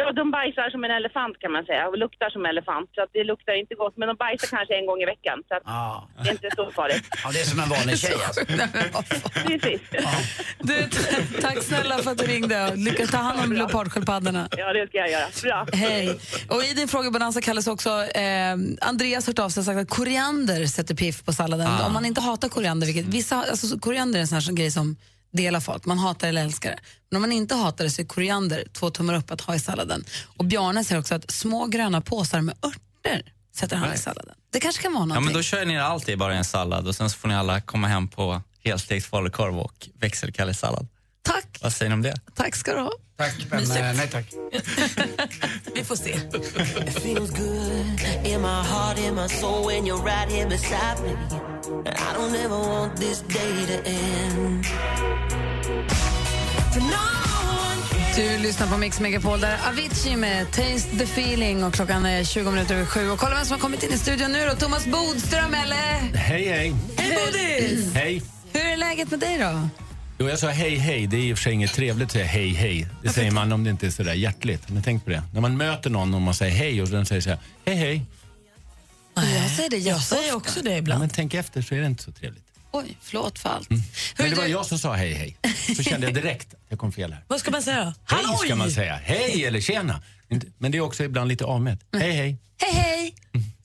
Ja, de bajsar som en elefant kan man säga och luktar som elefant. Så att det luktar inte gott, men de bajsar kanske en gång i veckan. Så att Ja. det är inte så farligt. Ja, det är som en vanlig tjej alltså. [laughs] Precis. Du, t- tack snälla för att du ringde. Lycka ta hand om leopardsköldpaddorna. Ja, det ska jag göra. Bra. Hej. Och I din frågebonanza kallas också eh, Andreas hört av sig och sagt att koriander sätter piff på salladen. Ah. Om man inte hatar koriander, vilket vissa, alltså, så koriander är en sån här grej som delar folk. Man hatar eller älskar det. Men om man inte hatar det så är koriander två tummar upp att ha i salladen. Och Bjarne säger också att små gröna påsar med örter sätter han i salladen. Det kanske kan vara Ja, någonting. men då kör ni allt i bara en sallad och sen så får ni alla komma hem på helstekt falukorv och växelkallesallad. Tack. Vad säger ni om det? Tack ska du ha. Tack, men Mysigt. nej tack. [laughs] Vi får se. Du lyssnar på Mix Megapol där Avicii med Taste the feeling och kloccan är 20 minuter över sju. Och kolla vem som har kommit in i studion nu då. Thomas Bodström eller? Hej, hej. Hej Bodis! Hej. Hur är läget med dig då? Jo, jag sa hej, hej. Det är i och för sig inget trevligt att säga hej, hej. Det säger man om det inte är så där hjärtligt. Men tänk på det. När man möter någon och man säger hej och den säger så här, hej, hej. Jag säger det Jag säger också det Ja, ibland. men tänk efter så är det inte så trevligt. Oj, förlåt för allt. Men det var jag som sa hej, hej. Så kände jag direkt att jag kom fel här. [laughs] Vad ska man säga då? Hej ska man säga. Hej eller tjena. Inte- Men det är också ibland lite avmätt. Hej, hej. Hej hej!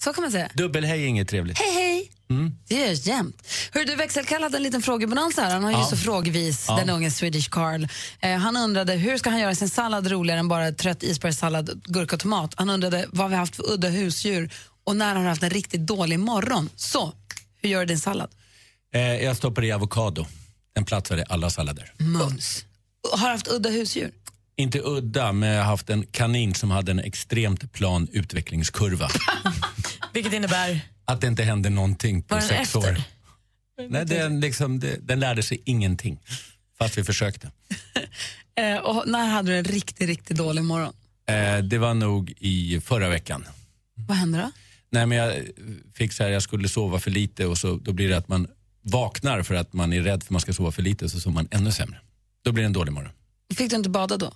Så kan man säga. Dubbel-hej är inget trevligt. Hej hej! Mm. Det jag jämt. Hör du, Växelkalle hade en liten frågebonanza här. Han har ju Ja. så frågvis, Ja. den unge Swedish Carl. Eh, han undrade hur ska han göra sin sallad roligare än bara trött isbergssallad, gurka och tomat. Han undrade vad vi har haft för udda husdjur och när har du haft en riktigt dålig morgon. Så, hur gör du din sallad? Eh, jag stoppar i avokado. Den platsar i alla sallader. Mums. Har du haft udda husdjur? Inte udda, men jag har haft en kanin som hade en extremt plan utvecklingskurva. [laughs] Vilket innebär? Att det inte hände någonting på sex efter? år. Nej, den, liksom, den lärde sig ingenting, fast vi försökte. [laughs] Eh, och när hade du en riktigt, riktigt dålig morgon? Eh, det var nog i förra veckan. Vad hände då? Nej, men jag fick så här, jag skulle sova för lite och så, då blir det att man vaknar för att man är rädd för att man ska sova för lite så sover man ännu sämre. Då blir det en dålig morgon. Fick du inte bada då?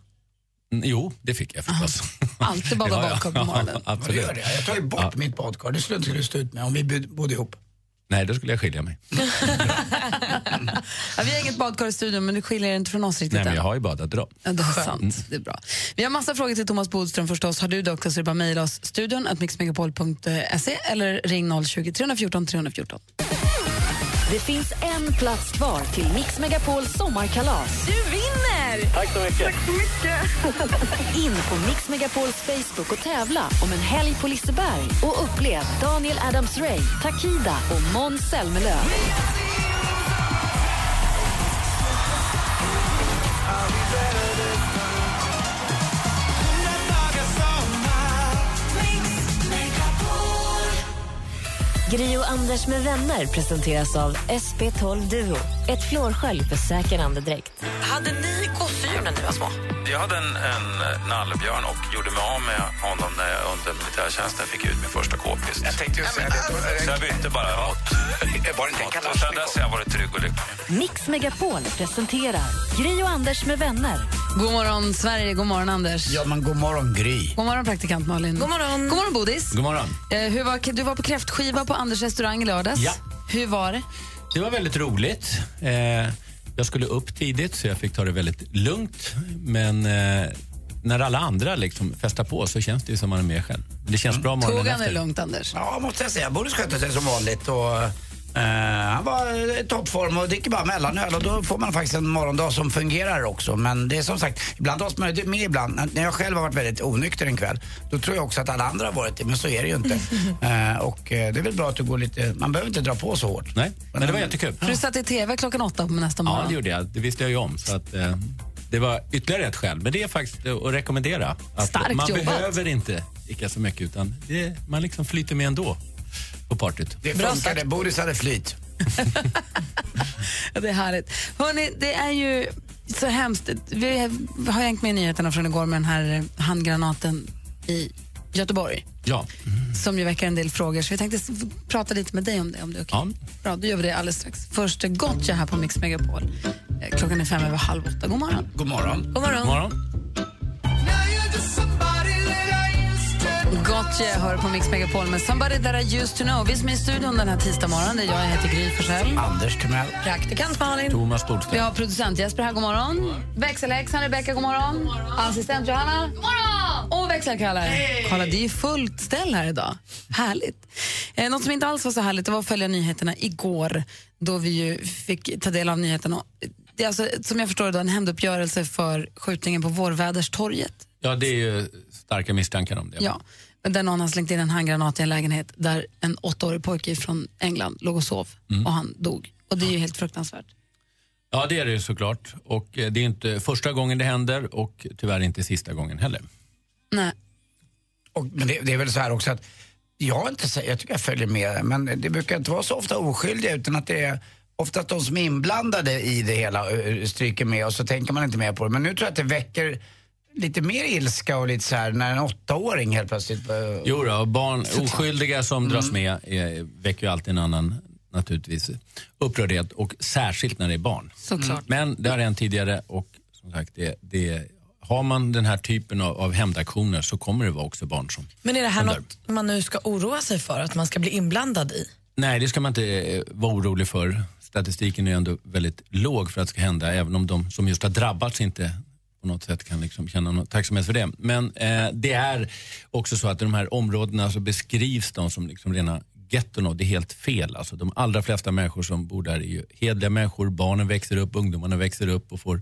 Mm, Jo, det fick jag förstås. Alltid bada [laughs] Ja, ja. badkar på morgonen. Vad Absolut. gör det? Jag tar ju bort mitt badkar. Det skulle inte du stå ut med om vi bod- bodde ihop. Nej, då skulle jag skilja mig. [laughs] Ja, vi har inget badkar i studion, men du skiljer dig inte från oss riktigt Nej, men jag har ju badat då. Ja, det är sant. Det är bra. Vi har massa frågor till Thomas Bodström förstås. Har du det också så är det bara mejla oss studion att mixmegapol.se eller ring 020 314 314. Det finns en plats kvar till Mix Megapols sommarkalas. Du vinner! Tack så mycket. Tack så mycket. [laughs] In på Mix Megapols Facebook och tävla om en helg på Liseberg och upplev Daniel Adams-Ray, Takida och Måns Zelmerlöw. Be. Gri och Anders med vänner presenteras av SP12 Duo. Ett flårskölj för säker andedräkt. Hade ni gosedjur när ni var små? Jag hade en, en nallebjörn och gjorde mig av med honom när jag under militärtjänsten fick ut min första k-pist. Jag tänkte just säga det. Så jag bytte bara mot... [laughs] Var det inte en Och sen dess har jag varit trygg och lycklig. Mix Megapol presenterar Gri och Anders med vänner. God morgon, Sverige. God morgon, Anders. Ja, men god morgon, Gry. God morgon, praktikant Malin. God morgon. God morgon, Bodis. God morgon. Eh, hur var, du var på kräftskiva på Anders restaurang i lördags. Ja. Hur var det? Det var väldigt roligt. Eh, jag skulle upp tidigt så jag fick ta det väldigt lugnt. Men eh, när alla andra liksom festar på så känns det ju som man är med själv. Det känns bra morgonen Tog han det lugnt, Anders? Ja, måste jag säga. Boris skötte sig som vanligt. Och, eh, han var i toppform och dricker bara mellanöl och då får man faktiskt en morgondag som fungerar också. Men det är som sagt, ibland har man med ibland. När jag själv har varit väldigt onykter en kväll, då tror jag också att alla andra har varit det, men så är det ju inte. [laughs] eh, och eh, det är väl bra att du går lite, man behöver inte dra på så hårt. Nej, men det var jättekul. För du satt i TV klockan åtta på nästa morgon. Ja, det gjorde jag. Det visste jag ju om. Så att, eh, det var ytterligare ett skäl. Men det är faktiskt eh, att rekommendera. Att Starkt man jobbat. behöver inte dricka så mycket utan det, man liksom flyter med ändå på partyt. Det funkade, Boris hade flyt. [laughs] Ja, Det är härligt. Hörrni, det är ju så hemskt. Vi har hängt med i nyheterna från igår med den här handgranaten i Göteborg Ja. som ju väcker en del frågor. Så vi tänkte prata lite med dig om det, om det är okej. Bra, då gör vi det alldeles strax. Först Gotcha här på Mix Megapol. Eh, Klockan är fem över halv åtta. God morgon. God morgon. God morgon. God morgon. Gotcha hör på Mix Megapol med Somebody that I used to know. Vi som är i studion den här tisdag morgonen, det är jag, jag heter Gry Forssell. Anders Timell. Praktikant Malin. Thomas Bodström. Vi har producent Jesper här, god morgon. Växelhäxan Rebecka, god morgon. Assistent Johanna. God morgon! Och växelkalle. Kolla, det är fullt ställ här idag. Härligt. Eh, något som inte alls var så härligt det var att följa nyheterna igår då vi ju fick ta del av nyheterna. Det är alltså, som jag förstår det, då, en hämnduppgörelse för skjutningen på Vårväderstorget. Ja, det är ju starka misstankar om det. Ja, där någon har slängt in en handgranat i en lägenhet där en åttaårig pojke från England låg och sov och han dog. Och det är ju helt fruktansvärt. Ja, det är det ju såklart. Och eh, det är inte första gången det händer och tyvärr inte sista gången heller. Nej. Och, men det, det är väl så här också att jag, inte, sä- jag tycker jag följer med, men det brukar inte vara så ofta oskyldiga utan att det är ofta att de som är inblandade i det hela ö, stryker med och så tänker man inte mer på det. Men nu tror jag att det väcker lite mer ilska och lite så här när en åttaåring helt plötsligt... ö, Jo då, barn, oskyldiga som dras med eh, väcker ju alltid en annan naturligtvis upprördhet och särskilt när det är barn. Såklart. Men det har hänt tidigare och som sagt, det, det, har man den här typen av, av hämndaktioner så kommer det vara också barn som Men är det här något man nu ska oroa sig för, att man ska bli inblandad i? Nej, det ska man inte eh, vara orolig för. Statistiken är ändå väldigt låg för att det ska hända, även om de som just har drabbats inte på något sätt kan liksom känna någon tacksamhet för det. Men eh, det är också så att i de här områdena så beskrivs de som liksom rena getton och det är helt fel. Alltså, de allra flesta människor som bor där är ju hedliga människor. Barnen växer upp, ungdomarna växer upp och får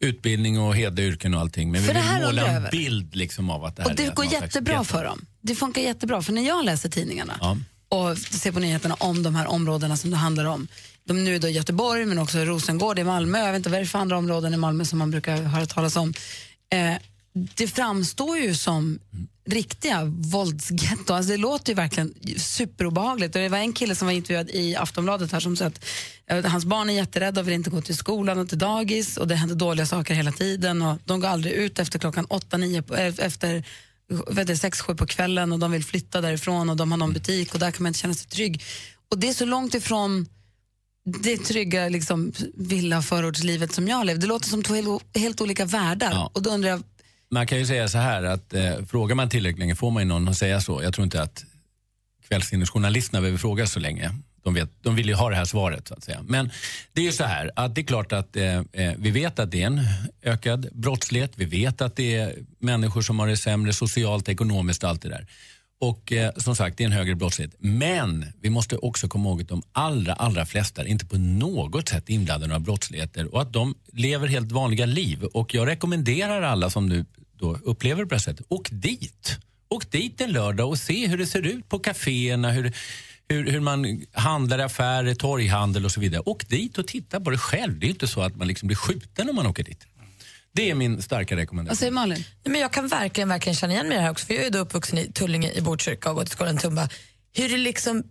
utbildning och hedliga yrken och allting. Men För vi vill måla en bild liksom av att det här Och det är går jättebra för dem. Det funkar jättebra, för när jag läser tidningarna Ja. och ser på nyheterna om de här områdena som det handlar om. De nu då i Göteborg, men också Rosengård i Malmö. Jag vet inte vad det är för andra områden i Malmö som man brukar höra talas om. Eh, det framstår ju som riktiga våldsgetto. Alltså det låter ju verkligen superobehagligt. Och det var en kille som var intervjuad i Aftonbladet här som sa att eh, hans barn är jätterädda och vill inte gå till skolan och till dagis och det händer dåliga saker hela tiden och de går aldrig ut efter klockan åtta, nio, på- eh, efter vet sex, sju på kvällen och de vill flytta därifrån och de har någon butik och där kan man inte känna sig trygg. Och det är så långt ifrån det trygga liksom, villa förortslivet som jag lever. Det låter som två helt, helt olika världar. Och då undrar jag, Man kan ju säga så här att eh, frågar man tillräckligt länge får man ju någon att säga så. Jag tror inte att kvällstidningsjournalisterna behöver fråga så länge. De, vet, de vill ju ha det här svaret så att säga. Men det är ju så här att det är klart att eh, eh, vi vet att det är en ökad brottslighet. Vi vet att det är människor som har det sämre socialt, ekonomiskt och allt det där. Och eh, som sagt, det är en högre brottslighet. Men vi måste också komma ihåg att de allra, allra flesta är inte på något sätt inblandade i några brottsligheter och att de lever helt vanliga liv. Och jag rekommenderar alla som nu då upplever det på det här sättet, åk dit. Åk dit en lördag och se hur det ser ut på kaféerna, hur, hur, hur man handlar i affärer, torghandel och så vidare. Åk dit och titta på det själv. Det är inte så att man liksom blir skjuten om man åker dit. Det är min starka rekommendation. vad säger Malin? Nej, men jag kan verkligen, verkligen känna igen mig i det här också. För jag är då uppvuxen i Tullinge i Botkyrka och gått i skolan i Tumba. Hur det liksom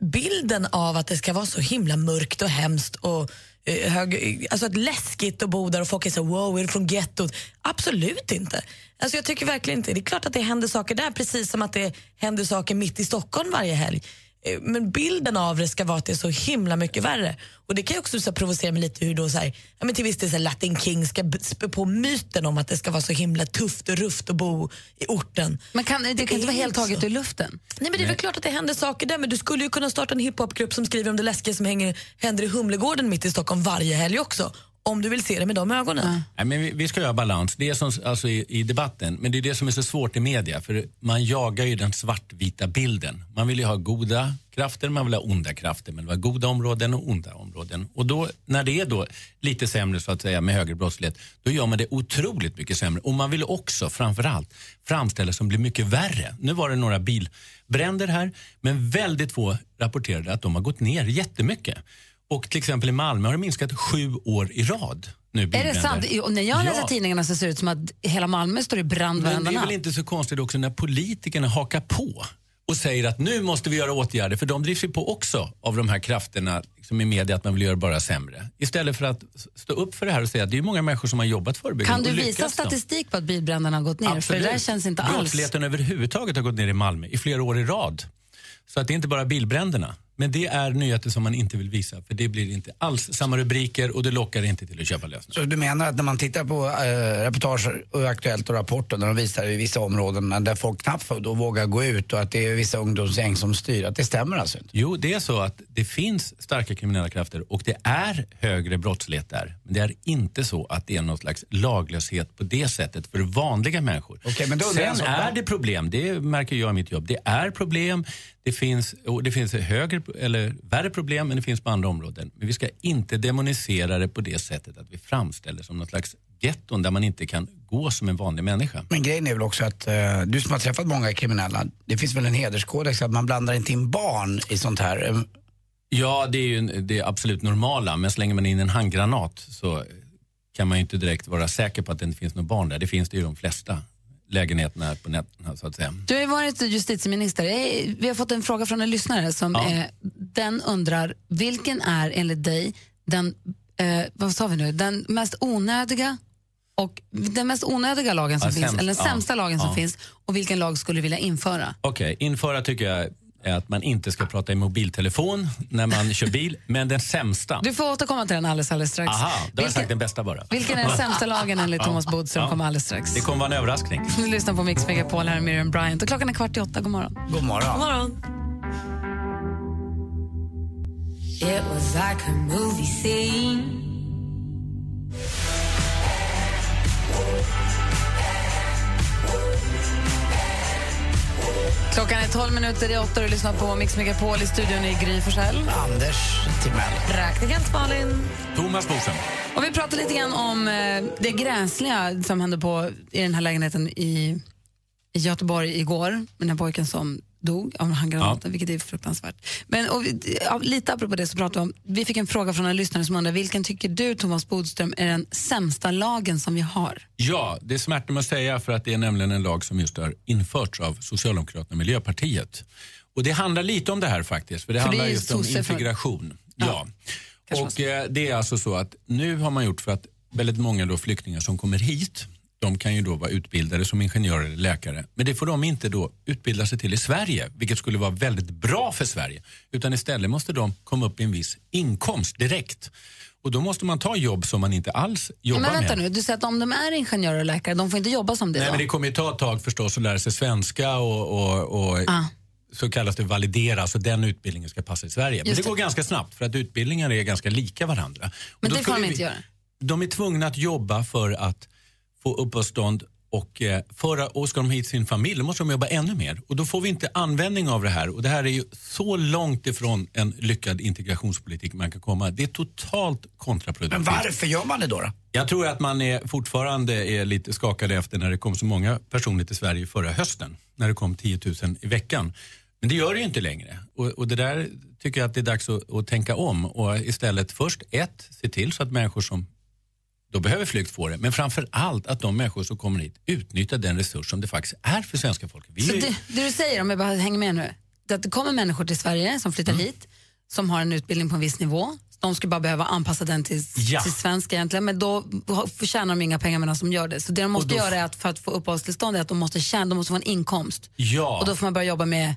bilden av att det ska vara så himla mörkt och hemskt och eh, hög, alltså att läskigt att bo där och folk är så wow, är du från gettot? Absolut inte. Alltså jag tycker verkligen inte. Det är klart att det händer saker där precis som att det händer saker mitt i Stockholm varje helg. Eh, Men bilden av det ska vara att det är så himla mycket värre. Och Det kan ju också så här, provocera mig lite hur då så här, ja, men till viss del så här, Latin King ska spä på myten om att det ska vara så himla tufft och rufft att bo i orten. Men kan, det kan inte vara helt taget ur luften? Nej men det är väl klart att det händer saker där men du skulle ju kunna starta en hiphopgrupp som skriver om det läskiga som hänger, händer i Humlegården mitt i Stockholm varje helg också. Om du vill se det med de ögonen. Nej, men vi, vi ska göra balans. Det är som, alltså i, i debatten, men det är det som är så svårt i media. För Man jagar ju den svartvita bilden. Man vill ju ha goda krafter, man vill ha onda krafter. Men det var goda områden och onda områden. Och då, när det är då lite sämre så att säga med högre brottslighet, då gör man det otroligt mycket sämre. Och man vill också framförallt framställa som blir mycket värre. Nu var det några bilbränder här, men väldigt få rapporterade att de har gått ner jättemycket. Och till exempel i Malmö har det minskat sju år i rad. Nu Är det sant? Och när jag läser Ja. tidningarna så ser det ut som att hela Malmö står i brand Men det är väl inte så konstigt också när politikerna hakar på och säger att nu måste vi göra åtgärder, för de drivs ju på också av de här krafterna liksom i media att man vill göra bara sämre. Istället för att stå upp för det här och säga att det är många människor som har jobbat förebyggande Kan du visa statistik på att bilbränderna har gått ner? För det där känns inte alls... Brottsligheten överhuvudtaget har gått ner i Malmö i flera år i rad. Så att det är inte bara bilbränderna. Men det är nyheter som man inte vill visa för det blir inte alls samma rubriker och det lockar inte till att köpa lösningar. Så du menar att när man tittar på äh, reportager och Aktuellt och Rapporten när de visar i vissa områden där folk knappt då vågar gå ut och att det är vissa ungdomsgäng som styr, att det stämmer alltså inte? Jo, det är så att det finns starka kriminella krafter och det är högre brottslighet där. Men det är inte så att det är någon slags laglöshet på det sättet för vanliga människor. Okej, men då Sen är det problem, det märker jag i mitt jobb. Det är problem, det finns, och det finns högre, eller värre problem men det finns på andra områden. Men vi ska inte demonisera det på det sättet att vi framställer det som någon slags getton där man inte kan gå som en vanlig människa. Men grejen är väl också att eh, du som har träffat många kriminella, det finns väl en hederskodex att man blandar inte in barn i sånt här. Eh, Ja, det är ju det absolut normala, men slänger man in en handgranat så kan man ju inte direkt vara säker på att det inte finns några barn där. Det finns det ju de flesta lägenheterna på nätterna så att säga. Du har ju varit justitieminister. Vi har fått en fråga från en lyssnare som Ja. eh, den undrar, vilken är enligt dig den, eh, vad sa vi nu, den mest onödiga och den mest onödiga lagen som Ja, finns, sämst, eller den ja. sämsta lagen som Ja. finns och vilken lag skulle du vilja införa? Okej, införa tycker jag är att man inte ska prata i mobiltelefon när man kör bil, [laughs] men den sämsta. Du får återkomma till den alldeles, alldeles strax. Aha, då har jag vilken, sagt den bästa bara. vilken är den sämsta lagen enligt. [laughs] Thomas Bodström Ja. kommer alldeles strax. Det kommer vara en överraskning. [laughs] Du lyssnar på Mix Megapol, här är Miriam Bryant och klockan är kvart i åtta. God morgon. God morgon. God morgon. It was like a movie scene. Klockan är 12 minuter i åtta och du lyssnar på Mix Megapol i studion i Gry Forssell. Anders Timell. Praktikant Malin. Thomas Bodström. Och vi pratar lite grann om eh, det gräsliga som hände på, i den här lägenheten i, i Göteborg igår. Den här pojken som dog av handgranaten, vilket är fruktansvärt. Men och, ja, lite apropå det så pratar vi om, vi fick en fråga från en lyssnare som undrar, vilken tycker du Thomas Bodström är den sämsta lagen som vi har? Ja, det smärtar mig att säga för att det är nämligen en lag som just har införts av Socialdemokraterna och Miljöpartiet. Och det handlar lite om det här faktiskt, för det För det handlar ju just om sosse för- integration. Ja. Och eh, det är alltså så att nu har man gjort för att väldigt många då flyktingar som kommer hit, de kan ju då vara utbildade som ingenjörer eller läkare. Men det får de inte då utbilda sig till i Sverige, vilket skulle vara väldigt bra för Sverige. Utan istället måste de komma upp i en viss inkomst direkt. Och då måste man ta jobb som man inte alls jobbar Men vänta med. nu, du säger att om de är ingenjörer och läkare, de får inte jobba som det Nej, då? men det kommer ju ta ett tag förstås att lära sig svenska och, och, och Ah. så kallas det validera, så den utbildningen ska passa i Sverige. Men Just det det. går ganska snabbt för att utbildningar är ganska lika varandra. Men det får de inte vi- göra. De är tvungna att jobba för att få uppehållstånd och, eh, för, och ska de hit sin familj då måste de jobba ännu mer. Och då får vi inte användning av det här. Och det här är ju så långt ifrån en lyckad integrationspolitik man kan komma. Det är totalt kontraproduktivt. Men varför gör man det då? då? Jag tror att man är fortfarande är lite skakade efter när det kom så många personer till Sverige förra hösten. När det kom 10 000 i veckan. Men det gör det ju inte längre. Och, och det där tycker jag att det är dags att, att tänka om och istället först ett, se till så att människor som då behöver flykt får det. Men framför allt att de människor som kommer hit utnyttjar den resurs som det faktiskt är för svenska folket. Vi Så är ju- det, det du säger, om jag bara hänger med nu, det att det kommer människor till Sverige som flyttar Mm. hit, som har en utbildning på en viss nivå. De skulle bara behöva anpassa den till, Ja. till svenska egentligen, men då förtjänar de inga pengar medan de gör det. Så det de måste då- göra är att för att få uppehållstillstånd är att de måste tjäna, de måste få en inkomst. Ja. Och då får man börja jobba med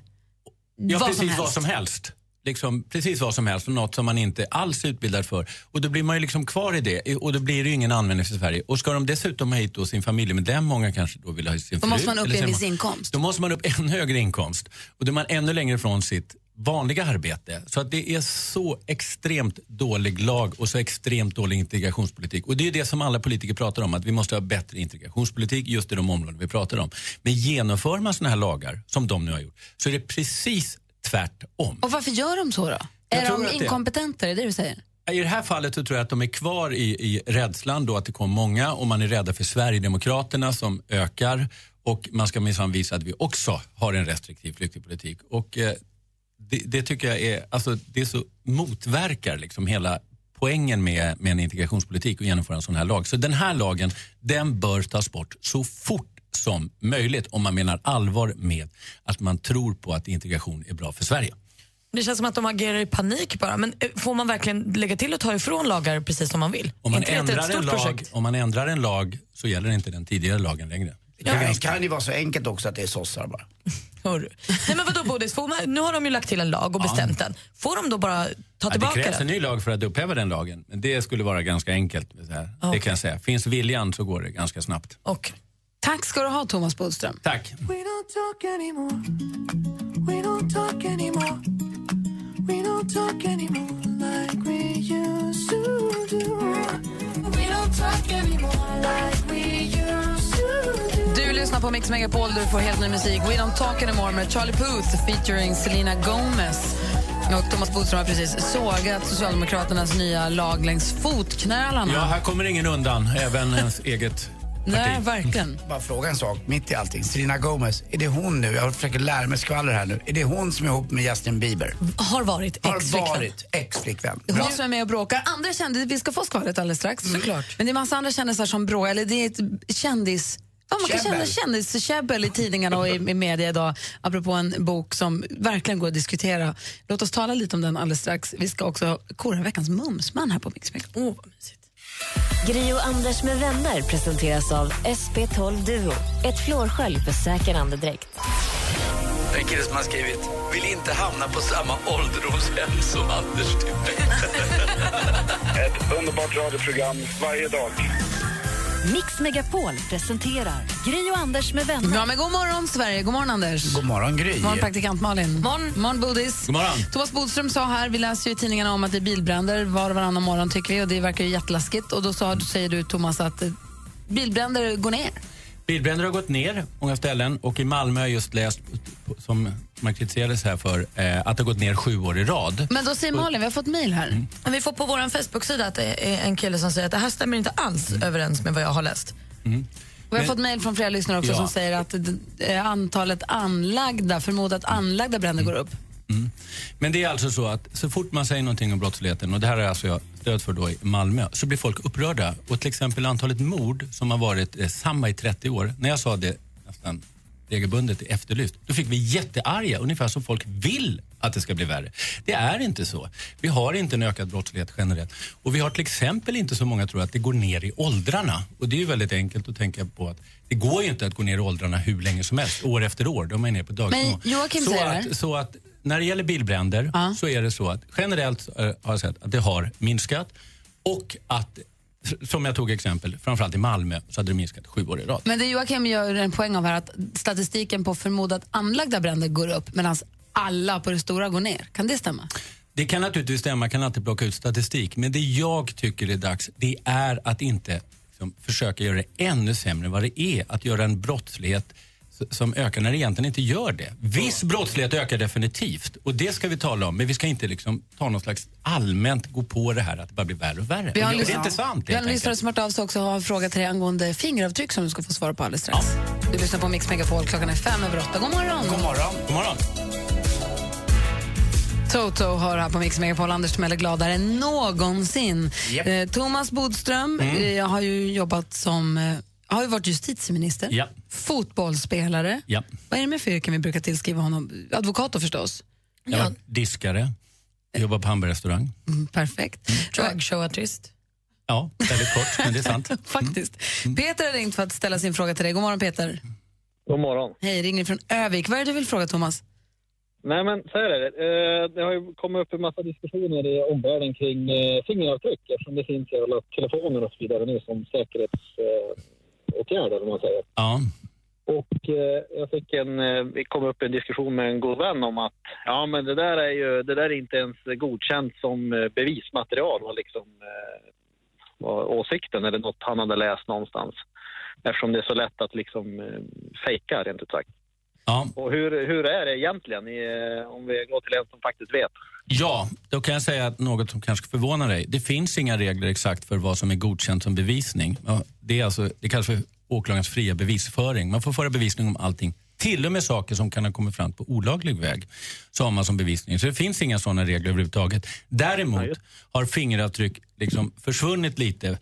Ja, vad precis som vad som helst. Liksom, precis vad som helst, och något som man inte alls är utbildad för. Och då blir man ju liksom kvar i det och då blir det ju ingen användning för Sverige. Och ska de dessutom ha hit då sin familjemedlem, många kanske då vill ha sin Då måste man upp en viss inkomst. Då måste man upp en högre inkomst. Och då är man ännu längre ifrån sitt vanliga arbete. Så att det är så extremt dålig lag och så extremt dålig integrationspolitik. Och det är det som alla politiker pratar om, att vi måste ha bättre integrationspolitik just i de områden vi pratar om. Men genomför man såna här lagar, som de nu har gjort, så är det precis tvärtom. Och varför gör de så då? Jag är de att det- inkompetenta, är det du säger? I det här fallet så tror jag att de är kvar i, i rädslan då att det kommer många och man är rädda för Sverigedemokraterna som ökar och man ska minsann visa att vi också har en restriktiv flyktingpolitik. Och eh, det, det tycker jag är, alltså det så motverkar liksom hela poängen med, med en integrationspolitik och genomföra en sån här lag. Så den här lagen, den bör tas bort så fort som möjligt om man menar allvar med att man tror på att integration är bra för Sverige. Det känns som att de agerar i panik bara. Men eh, får man verkligen lägga till och ta ifrån lagar precis som man vill? Om man, det ändrar en lag, projekt? om man ändrar en lag så gäller inte den tidigare lagen längre. Ja, det kan ju vara så enkelt också att det är sossar bara. [laughs] Hör. Nej men vadå Bodis, får man, nu har de ju lagt till en lag och Ja. bestämt den. Får de då bara ta Ja, det tillbaka krävs en den? ny lag för att upphäva den lagen. Men det skulle vara ganska enkelt. Här. Det kan jag säga. Finns viljan så går det ganska snabbt. Och. Tack ska du ha Thomas Bodström. Tack. We don't talk anymore. We don't talk anymore. We don't talk anymore like we used to do. We don't talk anymore like we used to do. Du lyssnar på Mix Megapol där du får helt ny musik. We don't talk anymore med Charlie Puth featuring Selena Gomez. Och Thomas Bodström har precis sågat Socialdemokraternas nya lag längs fotknölarna. Ja, här kommer ingen undan. Även ens eget Nej, verkligen. Bara fråga en sak mitt i allting. Selena Gomez, är det hon nu? Jag försöker lära mig skvaller här nu. Är det hon som är ihop med Justin Bieber? Har varit Har ex-flickvän. varit ex-flickvän. Hon som är med och bråkar. Andra kändisar, vi ska få skvallret alldeles strax. Såklart. Men det är massa andra kändisar som bråkar. Eller det är ett kändis... Ja, man kan Käbbel. känna kändiskäbbel i tidningarna och i, i media idag apropå en bok som verkligen går att diskutera. Låt oss tala lite om den alldeles strax. Vi ska också kora veckans mumsman här på Mix Megapol. Oh, vad mysigt. Gri och Anders med vänner presenteras av SP12 Duo. Ett flårskölj för säker andedräkt. En kille som har skrivit vill inte hamna på samma ålderdomshem som Anders Timell. [laughs] Ett underbart radioprogram varje dag. Mix Megapol presenterar Gri och Anders med vänner. Ja, men god morgon, Sverige. God morgon, Anders. God morgon Gry. God morgon, praktikant Malin. Morgon. morgon Bodis. God morgon. Thomas Bodström sa här, vi läser ju i tidningarna om att det är bilbränder var och varannan morgon tycker vi och det verkar ju jätteläskigt. Och då sa, säger du Thomas att eh, bilbränder går ner. Bilbränder har gått ner många ställen och i Malmö har jag just läst, som man kritiserades här för, eh, att det har gått ner sju år i rad. Men då säger Malin, vi har fått mejl här. Men Vi får på vår Facebook-sida att det är en kille som säger att det här stämmer inte alls överens med vad jag har läst. Och vi har Men- fått mejl från flera lyssnare också Ja. som säger att eh, antalet anlagda, förmodat anlagda bränder går upp. Men det är alltså så att så fort man säger någonting om brottsligheten, och det här är alltså jag stöd för då i Malmö, så blir folk upprörda. Och till exempel antalet mord som har varit eh, samma i 30 år, när jag sa det nästan regelbundet Efterlyst, då fick vi jättearga, ungefär som folk vill att det ska bli värre. Det är inte så. Vi har inte en ökad brottslighet generellt. Och vi har till exempel inte så många tror att det går ner i åldrarna. Och det är ju väldigt enkelt att tänka på att det går ju inte att gå ner i åldrarna hur länge som helst, år efter år. De är nere på dagsnivå. Men Joakim så säger att, så att när det gäller bilbränder så är det så att generellt eh, har jag sett att det har minskat och att, som jag tog exempel, framförallt i Malmö så hade det minskat sju år i rad. Men det Joakim gör en poäng av här att statistiken på förmodat anlagda bränder går upp medan alla på det stora går ner. Kan det stämma? Det kan naturligtvis stämma, kan alltid plocka ut statistik. Men det jag tycker är dags, det är att inte liksom, försöka göra det ännu sämre än vad det är. Att göra en brottslighet som ökar när det egentligen inte gör det. Viss brottslighet ökar definitivt och det ska vi tala om. Men vi ska inte liksom ta någon slags allmänt gå på det här att det bara blir värre och värre. Vi har en det är inte sant Vi har en lyssnare som har hört av sig också och har en fråga till dig angående fingeravtryck som du ska få svara på alldeles strax. Du lyssnar på Mix Megapol, klockan är fem över åtta. God morgon! God morgon. God morgon. Toto hör här på Mix Megapol. Anders Timell är gladare än någonsin. Japp. Eh, Thomas Bodström Mm. eh, har ju jobbat som eh, har ju varit justitieminister, Ja. fotbollsspelare. Ja. Vad är det med för yrken vi brukar tillskriva honom? Advokat då förstås. Jag var diskare, jobbar på hamburgerrestaurang. Mm, perfekt. Dragshowartist. Ja, väldigt kort, men det är sant. [laughs] Faktiskt. Peter har ringt för att ställa sin fråga till dig. God morgon Peter. God morgon. Hej, ringer från Övik. Vad är det du vill fråga Thomas? Nej, men så är det. Eh, Det har ju kommit upp en massa diskussioner i omvärlden kring eh, fingeravtryck eftersom det finns i alla telefoner och så vidare nu som säkerhetsåtgärder, om man säger. Ja. Och eh, jag fick en, eh, vi kom upp i en diskussion med en god vän om att ja, men det där är ju, det där är inte ens godkänt som eh, bevismaterial var liksom eh, var åsikten eller något han hade läst någonstans. Eftersom det är så lätt att liksom eh, fejka rent ut sagt. Ja. Och hur, hur är det egentligen i, eh, om vi går till en som faktiskt vet? Ja, då kan jag säga att något som kanske förvånar dig. Det finns inga regler exakt för vad som är godkänt som bevisning. Det, är alltså, det kallas för åklagarens fria bevisföring. Man får föra bevisning om allting. Till och med saker som kan ha kommit fram på olaglig väg. Så har man som bevisning. Så det finns inga sådana regler överhuvudtaget. Däremot har fingeravtryck liksom försvunnit lite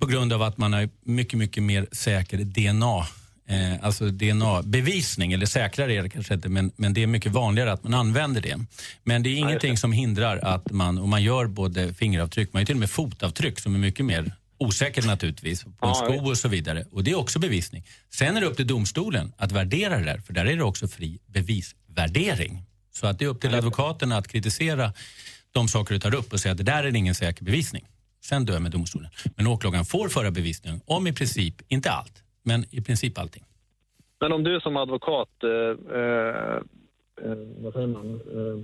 på grund av att man har mycket, mycket mer säker DNA Eh, alltså DNA-bevisning, eller säkrare är det kanske inte, men, men det är mycket vanligare att man använder det. Men det är ingenting som hindrar att man, och man gör både fingeravtryck, man gör till och med fotavtryck som är mycket mer osäkert naturligtvis, på en Ja, sko och så vidare. Och det är också bevisning. Sen är det upp till domstolen att värdera det där, för där är det också fri bevisvärdering. Så att det är upp till advokaten att kritisera de saker du tar upp och säga att det där är ingen säker bevisning. Sen dömer domstolen. Men åklagaren får föra bevisning om i princip, inte allt, men i princip allting. Men om du som advokat, eh, eh, eh, vad säger man, eh,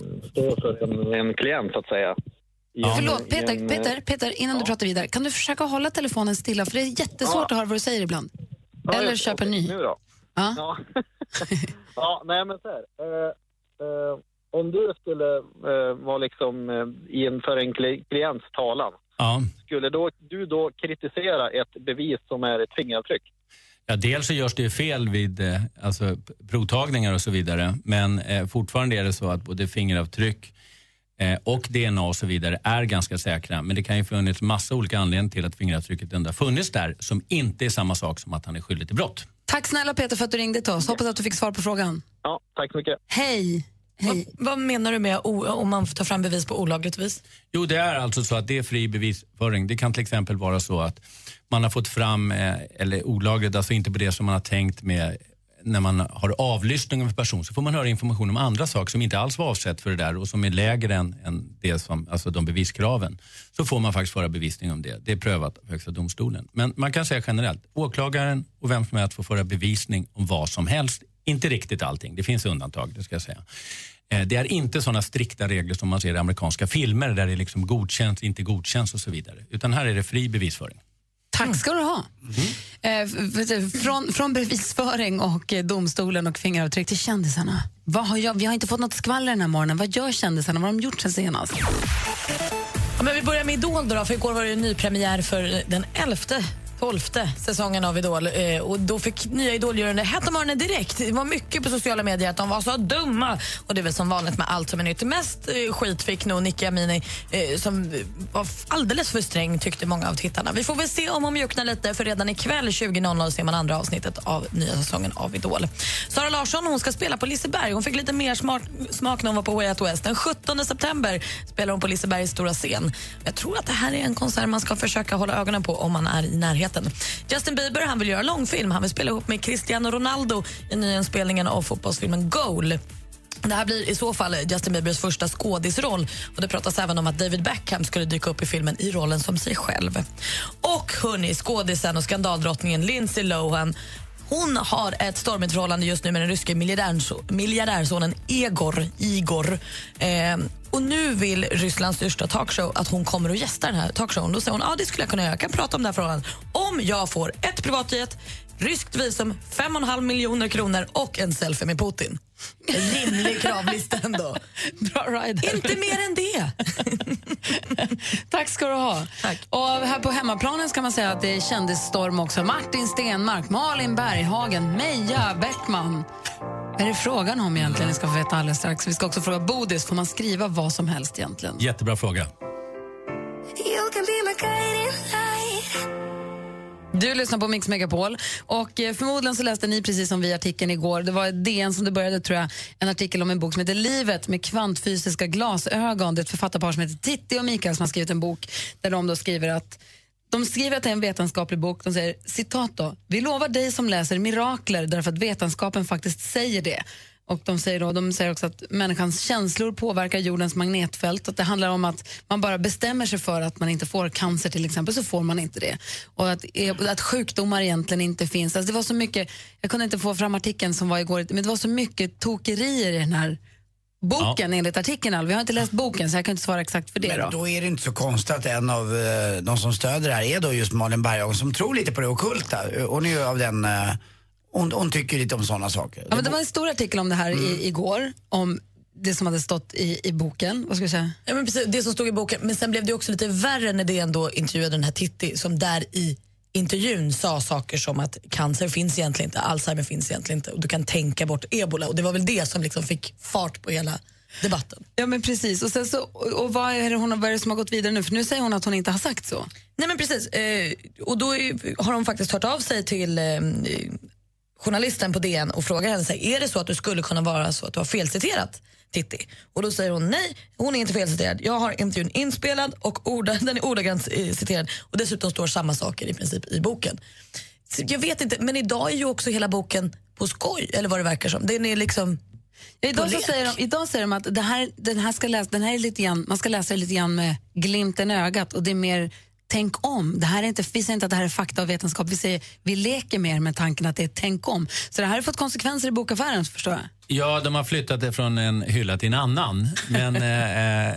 eh, står för en, en klient så att säga. en- Förlåt, Peter, en, eh, Peter, Peter, innan du pratar vidare, kan du försöka hålla telefonen stilla? För det är jättesvårt att höra vad du säger ibland. Ja, Eller det. köp en Okej, ny. Nu då? Ja. Ja, [laughs] ja nej men så här. Eh, eh, om du skulle eh, vara liksom eh, inför en kli- klients talan, Ja. skulle då, du då kritisera ett bevis som är ett fingeravtryck? Ja, dels så görs det ju fel vid eh, alltså, provtagningar och så vidare. Men eh, fortfarande är det så att både fingeravtryck eh, och DNA och så vidare är ganska säkra. Men det kan ju funnits massa olika anledningar till att fingeravtrycket ändå har funnits där som inte är samma sak som att han är skyldig till brott. Tack snälla Peter för att du ringde till oss. Hoppas att du fick svar på frågan. Ja, tack så mycket. Hej. Vad, vad menar du med o, om man tar fram bevis på olagligt vis? Jo, det är alltså så att det är fri bevisföring. Det kan till exempel vara så att man har fått fram, eh, eller olagligt, alltså inte på det som man har tänkt med när man har avlyssning av en person så får man höra information om andra saker som inte alls var avsett för det där och som är lägre än, än det som, alltså de beviskraven. Så får man faktiskt föra bevisning om det. Det är prövat av Högsta domstolen. Men man kan säga generellt, åklagaren och vem som helst får föra bevisning om vad som helst. Inte riktigt allting, det finns undantag, det ska jag säga. Eh, Det är inte sådana strikta regler som man ser i amerikanska filmer där det är liksom godkänns, inte godkänns och så vidare. Utan här är det fri bevisföring. Tack ska du ha. Eh, f- f- från, från bevisföring och eh, domstolen och fingeravtryck till kändisarna. Vad har jag, vi har inte fått något skvaller den här morgonen. Vad gör kändisarna? Vad har de gjort sen senast? Ja, men vi börjar med Idol då, för igår var det ju nypremiär för den elfte 12 säsongen av Idol. Eh, och då fick nya Idol-juryn det hett om öronen direkt. Det var mycket på sociala medier att de var så dumma. Och det är väl som vanligt med allt som är nytt. Mest eh, skit fick nog Nicky Amini eh, som var alldeles för sträng tyckte många av tittarna. Vi får väl se om hon mjuknar lite för redan ikväll 20.00 ser man andra avsnittet av nya säsongen av Idol. Sara Larsson hon ska spela på Liseberg. Hon fick lite mer smart, smak när hon var på Way Out West. Den 17 september spelar hon på Lisebergs stora scen. Jag tror att det här är en konsert man ska försöka hålla ögonen på om man är i närheten. Justin Bieber han vill göra långfilm. Han vill spela ihop med Cristiano Ronaldo i nyinspelningen av fotbollsfilmen Goal. Det här blir i så fall Justin Biebers första skådisroll. Och det pratas även om att David Beckham skulle dyka upp i filmen i rollen som sig själv. Och hörni, skådisen och skandaldrottningen Lindsay Lohan hon har ett stormigt förhållande just nu med den ryske miljardärsonen Egor. Igor. Eh, och nu vill Rysslands största talkshow att hon kommer och gästar den här talkshowen. Då säger hon, ja det skulle jag kunna göra, jag kan prata om det här förhållandet. Om jag får ett privatjet, ryskt visum, 5,5 miljoner kronor och en selfie med Putin. En rimlig kravlista ändå. [laughs] Bra rider. Inte mer än det. [laughs] Tack ska du ha. Och här på hemmaplanen ska man säga att det är kändisstorm också. Martin Stenmark, Malin Berghagen, Meja Beckman. Vad är det frågan om egentligen? Ni ska få veta alldeles strax. Vi ska också fråga Bodis, får man skriva vad som helst egentligen? Jättebra fråga. Du lyssnar på Mix Megapol och eh, förmodligen så läste ni precis som vi artikeln igår. Det var DN som det började tror jag, en artikel om en bok som heter Livet med kvantfysiska glasögon. Det är ett författarpar som heter Titti och Mikael som har skrivit en bok där de då skriver att de skriver att det är en vetenskaplig bok. De säger citat då, vi lovar dig som läser mirakler därför att vetenskapen faktiskt säger det. Och de säger, då, de säger också att människans känslor påverkar jordens magnetfält. Att det handlar om att man bara bestämmer sig för att man inte får cancer till exempel, så får man inte det. Och att, att sjukdomar egentligen inte finns. Alltså det var så mycket, jag kunde inte få fram artikeln som var igår, men det var så mycket tokerier i den här boken enligt artikeln. Vi har inte läst boken så jag kan inte svara exakt för det. Men då. då är det inte så konstigt att en av eh, de som stöder det här är då just Malin Berghagen som tror lite på det ockulta. Hon är ju av den, eh, hon, hon tycker lite om sådana saker. Ja, men det var en stor artikel om det här i, igår, om det som hade stått i, i boken. Vad ska jag säga? Ja, men precis, det som stod i boken. Men sen blev det också lite värre när det ändå intervjuade den här Titti som där i intervjun sa saker som att cancer finns egentligen inte, Alzheimer finns egentligen inte och du kan tänka bort ebola. Och det var väl det som liksom fick fart på hela debatten. Ja men precis. Och, sen så, och vad, är det hon, vad är det som har gått vidare nu? För nu säger hon att hon inte har sagt så. Nej men precis. Eh, och då är, har de faktiskt hört av sig till eh, journalisten på DN och frågar henne, så här, är det så att du skulle kunna vara så att du har felciterat Titti? Och då säger hon nej, hon är inte felciterad. Jag har intervjun inspelad och orda, [laughs] den är ordagrant eh, citerad och dessutom står samma saker i princip i boken. Så jag vet inte, men idag är ju också hela boken på skoj, eller vad det verkar som. Den är liksom Ja, idag, så säger de, idag säger de att det här, den här ska läsa, den här är lite grann, man ska läsa lite grann med glimten i ögat och det är mer tänk om. Det här är inte, vi säger inte att det här är fakta och vetenskap, vi säger vi leker mer med tanken att det är tänk om. Så det här har fått konsekvenser i bokaffären förstår jag. Ja, de har flyttat det från en hylla till en annan. Men, [laughs] eh, eh,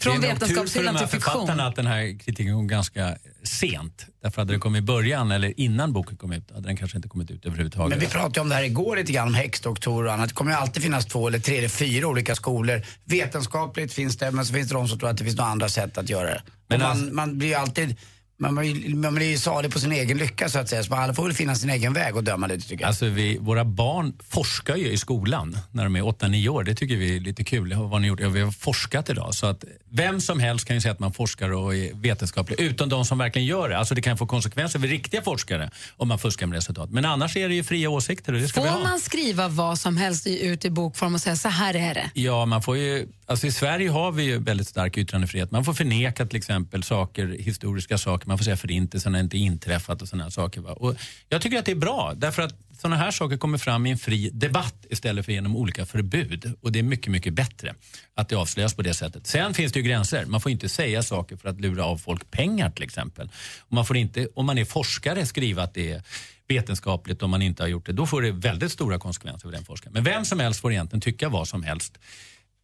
Från det är nog tur för vetenskapshyllan de här till fiktion. författarna att den här kritiken kom ganska sent. Därför hade den kommit i början eller innan boken kom ut hade den kanske inte kommit ut överhuvudtaget. Men vi pratade om det här igår lite grann, om häxdoktorer och annat. Det kommer ju alltid finnas två eller tre eller fyra olika skolor. Vetenskapligt finns det, men så finns det de som tror att det finns några andra sätt att göra det. Men man, alltså- man blir alltid, man blir, man blir ju salig på sin egen lycka så att säga. Så alla får väl finna sin egen väg och döma lite tycker jag. Alltså vi, våra barn forskar ju i skolan när de är 8-9 år. Det tycker vi är lite kul. Vad har ni gjort? Ja, vi har forskat idag. Så att vem som helst kan ju säga att man forskar och är vetenskaplig, utom de som verkligen gör det. Alltså det kan få konsekvenser för riktiga forskare om man fuskar med resultat. Men annars är det ju fria åsikter och det ska vi Får man skriva vad som helst ut i bokform och säga så här är det? Ja, man får ju, alltså I Sverige har vi ju väldigt stark yttrandefrihet. Man får förneka till exempel saker, historiska saker. Man får säga förintelsen har inte inträffat och sådana saker. Va? Och jag tycker att det är bra därför att sådana här saker kommer fram i en fri debatt istället för genom olika förbud. Och det är mycket, mycket bättre att det avslöjas på det sättet. Sen finns det ju gränser. Man får inte säga saker för att lura av folk pengar till exempel. Och man får inte, om man är forskare, skriva att det är vetenskapligt om man inte har gjort det. Då får det väldigt stora konsekvenser för den forskaren. Men vem som helst får egentligen tycka vad som helst.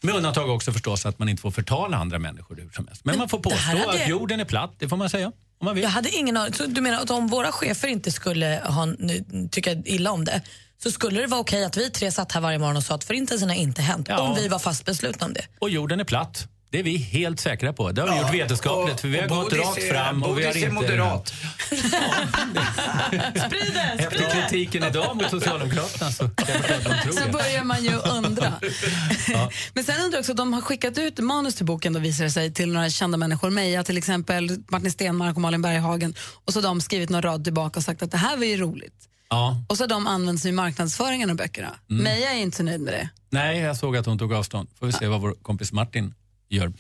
Med undantag också förstås att man inte får förtala andra människor hur som helst. Men, man får påstå hade- att jorden är platt, det får man säga. Jag hade ingen aning. Så du menar att om våra chefer inte skulle ha, nu, tycka illa om det så skulle det vara okej att vi tre satt här varje morgon och sa att förintelsen har inte hänt Ja. om vi var fast beslutna om det. Och jorden är platt. Det är vi helt säkra på. Det har vi Ja, gjort vetenskapligt och- för vi har gått Bodis rakt är- fram. Och vi har är inte, moderat. [laughs] Sprid det! Efter kritiken idag mot Socialdemokraterna så Så börjar man ju undra. Men sen undrar jag också, de har skickat ut manus till boken då visar det sig till några kända människor, Meja till exempel, Martin Stenmark och Malin Berghagen. Och så har de skrivit någon rad tillbaka och sagt att det här var ju roligt. Ja. Och så har de använt sig i marknadsföringen av böckerna. Mm. Meja är inte så nöjd med det. Nej, jag såg att hon tog avstånd. Får vi se vad vår kompis Martin gör.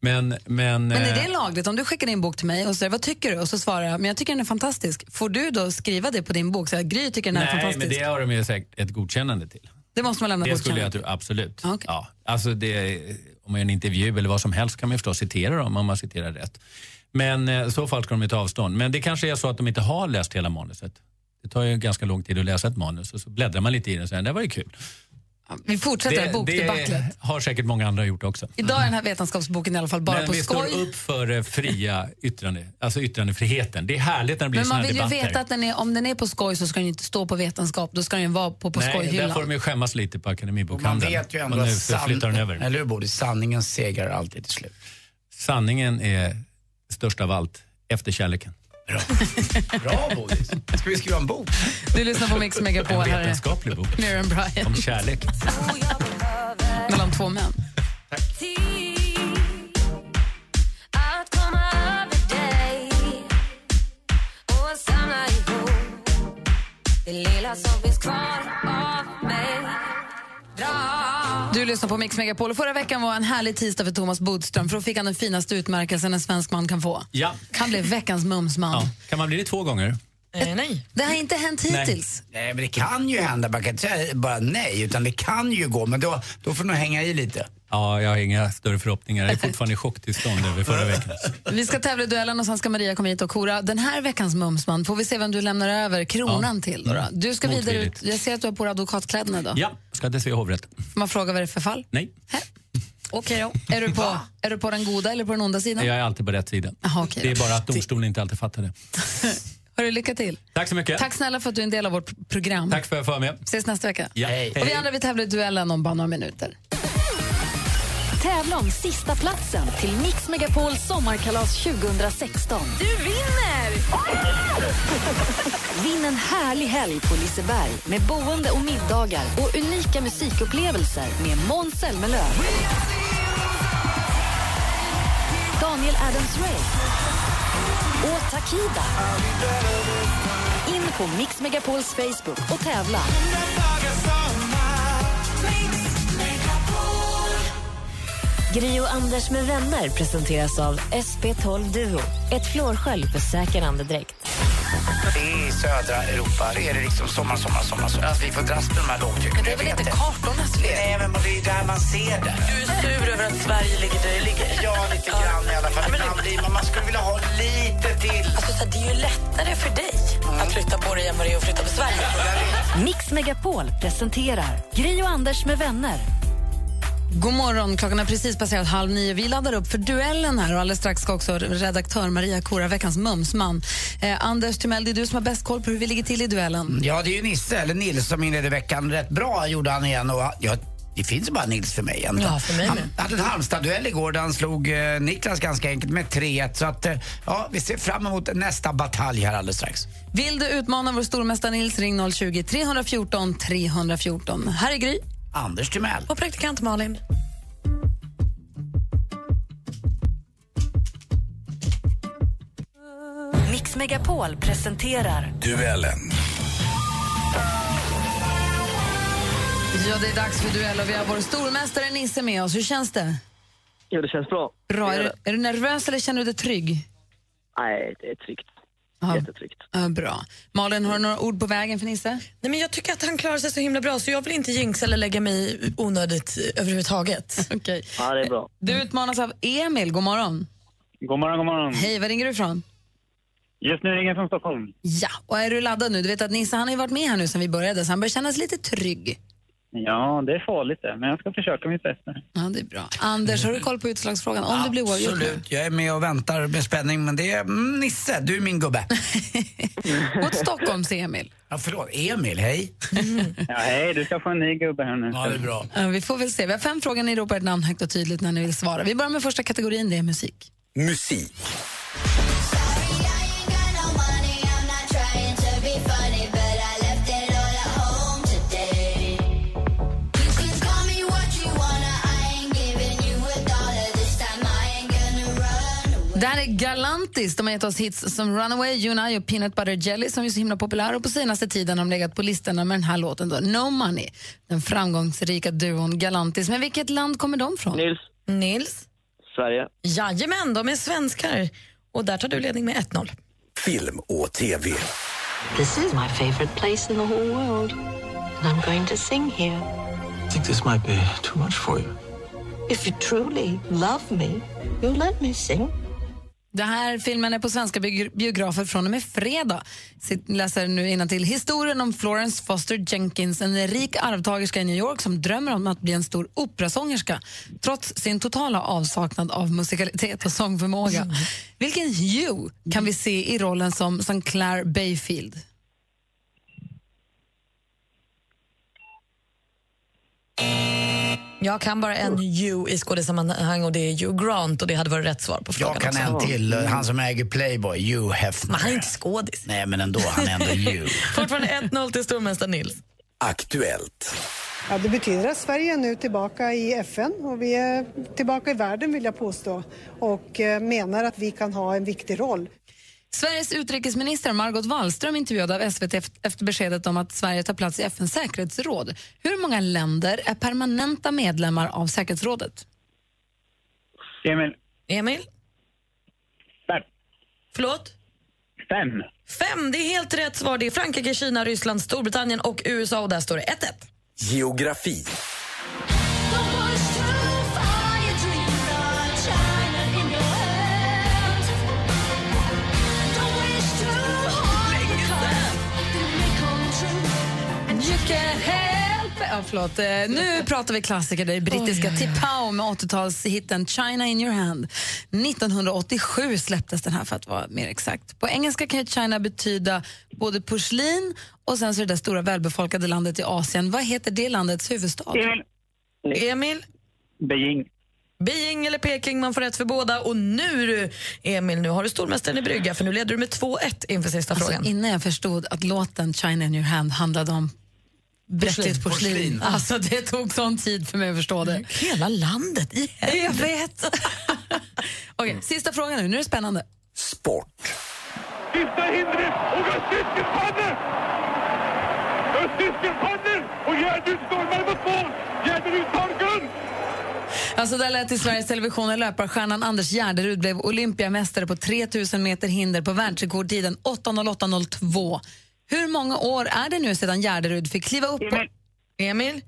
Men, men, Men är det eh, lagligt? Om du skickar in en bok till mig och säger vad tycker du? Och så svarar jag, men jag tycker den är fantastisk. Får du då skriva det på din bok? Så här, Gry tycker den är Nej, men fantastisk. det har de ju säkert ett godkännande till. Det måste man lämna Det skulle jag tro, absolut. Ja, alltså det, om man gör en intervju eller vad som helst kan man förstås citera dem om man citerar rätt. Men eh, i så fall ska de ju ta avstånd. Men det kanske är så att de inte har läst hela manuset. Det tar ju ganska lång tid att läsa ett manus och så bläddrar man lite i det och säger det var ju kul. Vi fortsätter det, bokdebaclet. det har säkert många andra gjort också. Idag är den här vetenskapsboken i alla fall bara Men på vi skoj. står upp för eh, fria yttrande, alltså yttrandefriheten. Det är härligt när det blir Men man vill ju debatter. veta att den är, om den är på skoj så ska den ju inte stå på vetenskap, då ska den ju vara på, på Nej, där skojhyllan. får de ju skämmas lite på Och man Akademibokhandeln. vet ju ändå att san- flyttar den över. Eller hur Bodis? Sanningen segrar alltid till slut. Sanningen är störst av allt, efter kärleken. Bra Bodis. Ska vi skriva en bok? Du lyssnar på Mix Megapol. En vetenskaplig bok Miriam Bryant. om kärlek. Mellan två män. Och samla lilla som finns kvar Du lyssnar på Mix Megapol och förra veckan var en härlig tisdag för Thomas Bodström för då fick han den finaste utmärkelsen en svensk man kan få. Ja. Han blev veckans mumsman. ja. Kan man bli det två gånger? Eh, nej. Det har inte hänt Nej. hittills. Nej, men det kan ju hända. Man kan inte säga bara nej, utan det kan ju gå. Men då, då får du nog hänga i lite. Ja, jag har inga större förhoppningar. Jag är fortfarande i chocktillstånd över förra veckan. Vi ska tävla i duellen och sen ska Maria komma hit och kora den här veckans mumsman. Får vi se vem du lämnar över kronan Ja. till. Då. Du ska vidare ut. Jag ser att du har på dig advokatkläderna idag. Ja, ska till Svea hovrätt. Får man fråga vad det är för fall? Nej, Okej då. Är du, på, är du på den goda eller på den onda sidan? jag är alltid på rätt sida. Jaha, okej det är bara att domstolen inte alltid fattar det. [laughs] Hörru, lycka till. Tack så mycket. Tack snälla för att du är en del av vårt program. Tack för att jag får vara med. Ses nästa vecka. Ja. Hej. Och vi andra vi tävlar i duellen om bara några minuter. Tävla om sista platsen till Mix Megapols sommarkalas 2016. Du vinner! [laughs] Vinn en härlig helg på Liseberg med boende och middagar och unika musikupplevelser med Måns Zelmerlöw. Daniel Adams-Ray och Takida. In på Mix Megapols Facebook och tävla. Gri och Anders med vänner presenteras av SP12 Duo. Ett flårskölj för säker andedräkt. I södra Europa det är det liksom sommar, sommar, sommar. sommar. Alltså, vi får dras med de här lågtrycken. Men det är väl inte kartornas fel? Nej, men det är där man ser det. Du är sur över att Sverige ligger där det ligger. Ja, lite grann i alla fall. Ibland blir man, man skulle vilja ha lite till. Alltså, så det är ju lättare för dig att flytta på dig än vad det är att flytta på Sverige. Mix Megapol presenterar Gri och Anders med vänner. God morgon, klockan har precis passerat halv nio. Vi laddar upp för duellen här och alldeles strax ska också redaktör Maria kora veckans mumsman. Eh, Anders Timell, det är du som har bäst koll på hur vi ligger till i duellen. Ja, det är ju Nisse, eller Nils, som inledde veckan rätt bra, gjorde han igen. Och, ja, det finns bara Nils för mig egentligen. Ja, för mig han hade en Halmstad-duell igår där han slog eh, Niklas ganska enkelt med 3-1. Så att, eh, ja, vi ser fram emot nästa batalj här alldeles strax. Vill du utmana vår stormästare Nils, ring 020-314 314. Här är Gry. Anders Timell. Och praktikant Malin. Mix Megapol presenterar Duellen. Ja, det är dags för duell och vi har vår stormästare Nisse med oss. Hur känns det? Jo, det känns bra. Bra. Är du, det. är du nervös eller känner du dig trygg? Nej, det är tryggt. Ja. Jättetryggt. Ja, bra. Malin, har du några ord på vägen för Nisse? Nej, men jag tycker att han klarar sig så himla bra så jag vill inte jinxa eller lägga mig i onödigt överhuvudtaget. [laughs] Okej. Ja, det är bra. Du utmanas av Emil. God morgon. God morgon, god morgon. Hej, var ringer du ifrån? Just nu ringer jag från Stockholm. Ja, och är du laddad nu? Du vet att Nisse han har ju varit med här nu sen vi började så han börjar känna sig lite trygg. Ja, det är farligt det, men jag ska försöka mitt bästa. Ja, det är bra. Anders, har du koll på utslagsfrågan? Om det blir oavgjort? Absolut, jag är med och väntar med spänning. Men det är mm, Nisse, du är min gubbe. [laughs] Mot Stockholms Emil. Ja, förlåt, Emil, hej. [laughs] Ja, hej, du ska få en ny gubbe här nu. Ja, det är bra. Ja, vi får väl se. Vi har fem frågor. Ni ropar ett namn högt och tydligt när ni vill svara. Vi börjar med första kategorin, det är musik. Musik. Det här är Galantis. De har gett oss hits som Runaway, You and I och Peanut Butter Jelly som är så himla populära och på senaste tiden har de legat på listorna med den här låten då, No Money. Den framgångsrika duon Galantis. Men vilket land kommer de från? Nils, Nils? Sverige. Jajamän, de är svenskar. Och där tar du ledning med 1-0. Film och TV. This is my favorite place in the whole world. And I'm going to sing here. I think this might be too much for you. If you truly love me, you'll let me sing. Den här filmen är på svenska bi- biografer från och med fredag. Sitt, läser nu till Historien om Florence Foster Jenkins, en rik arvtagerska i New York som drömmer om att bli en stor operasångerska trots sin totala avsaknad av musikalitet och sångförmåga. Vilken Hugh kan vi se i rollen som St. Clair Bayfield? Jag kan bara en Hugh i skådespelsammanhang och det är Hugh Grant och det hade varit rätt svar på frågan Jag kan också. en till, eh, han som äger Playboy, Hugh Hefner. Men han är inte skådis. Nej, men ändå, han är ändå [laughs] Hugh. Fortfarande 1-0 till stormästare Nils. Aktuellt. Ja, det betyder att Sverige är nu tillbaka i FN och vi är tillbaka i världen vill jag påstå och eh, menar att vi kan ha en viktig roll. Sveriges utrikesminister Margot Wallström intervjuade av SVT eft- efter beskedet om att Sverige tar plats i FNs säkerhetsråd. Hur många länder är permanenta medlemmar av säkerhetsrådet? Emil. Emil? Fem. Förlåt? Fem. Fem, det är helt rätt svar. Det är Frankrike, Kina, Ryssland, Storbritannien och USA och där står det 1-1. Geografi. Förlåt. Eh, Nu pratar vi klassiker. Det är brittiska Tipau med 80-talshitten China in your hand. 1987 släpptes den här för att vara mer exakt. På engelska kan China betyda både porslin och sen så det där stora välbefolkade landet i Asien. Vad heter det landets huvudstad? Emil. Emil? Beijing. Beijing eller Peking, man får rätt för båda. Och nu du, Emil, nu har du stormästaren i brygga för nu leder du med 2-1 inför sista Alltså, frågan. innan jag förstod att låten China in your hand handlade om bräckligt porslin. Porslin. [laughs] Alltså, det tog sån tid för mig att förstå det. Hela landet i Jag vet. [laughs] Okej, sista frågan nu. Nu är det spännande. Sport. Sista hindret och Östtyskland faller! Östtyskland faller och Gärderud stormar mot mål! Gärderud tar guld! Alltså där lät i Sveriges Television löparstjärnan Anders Gärderud blev olympiamästare på 3000 meter hinder på världsrekordtiden 8.08.02. Hur många år är det nu sedan Gärderud fick kliva upp på... Emil?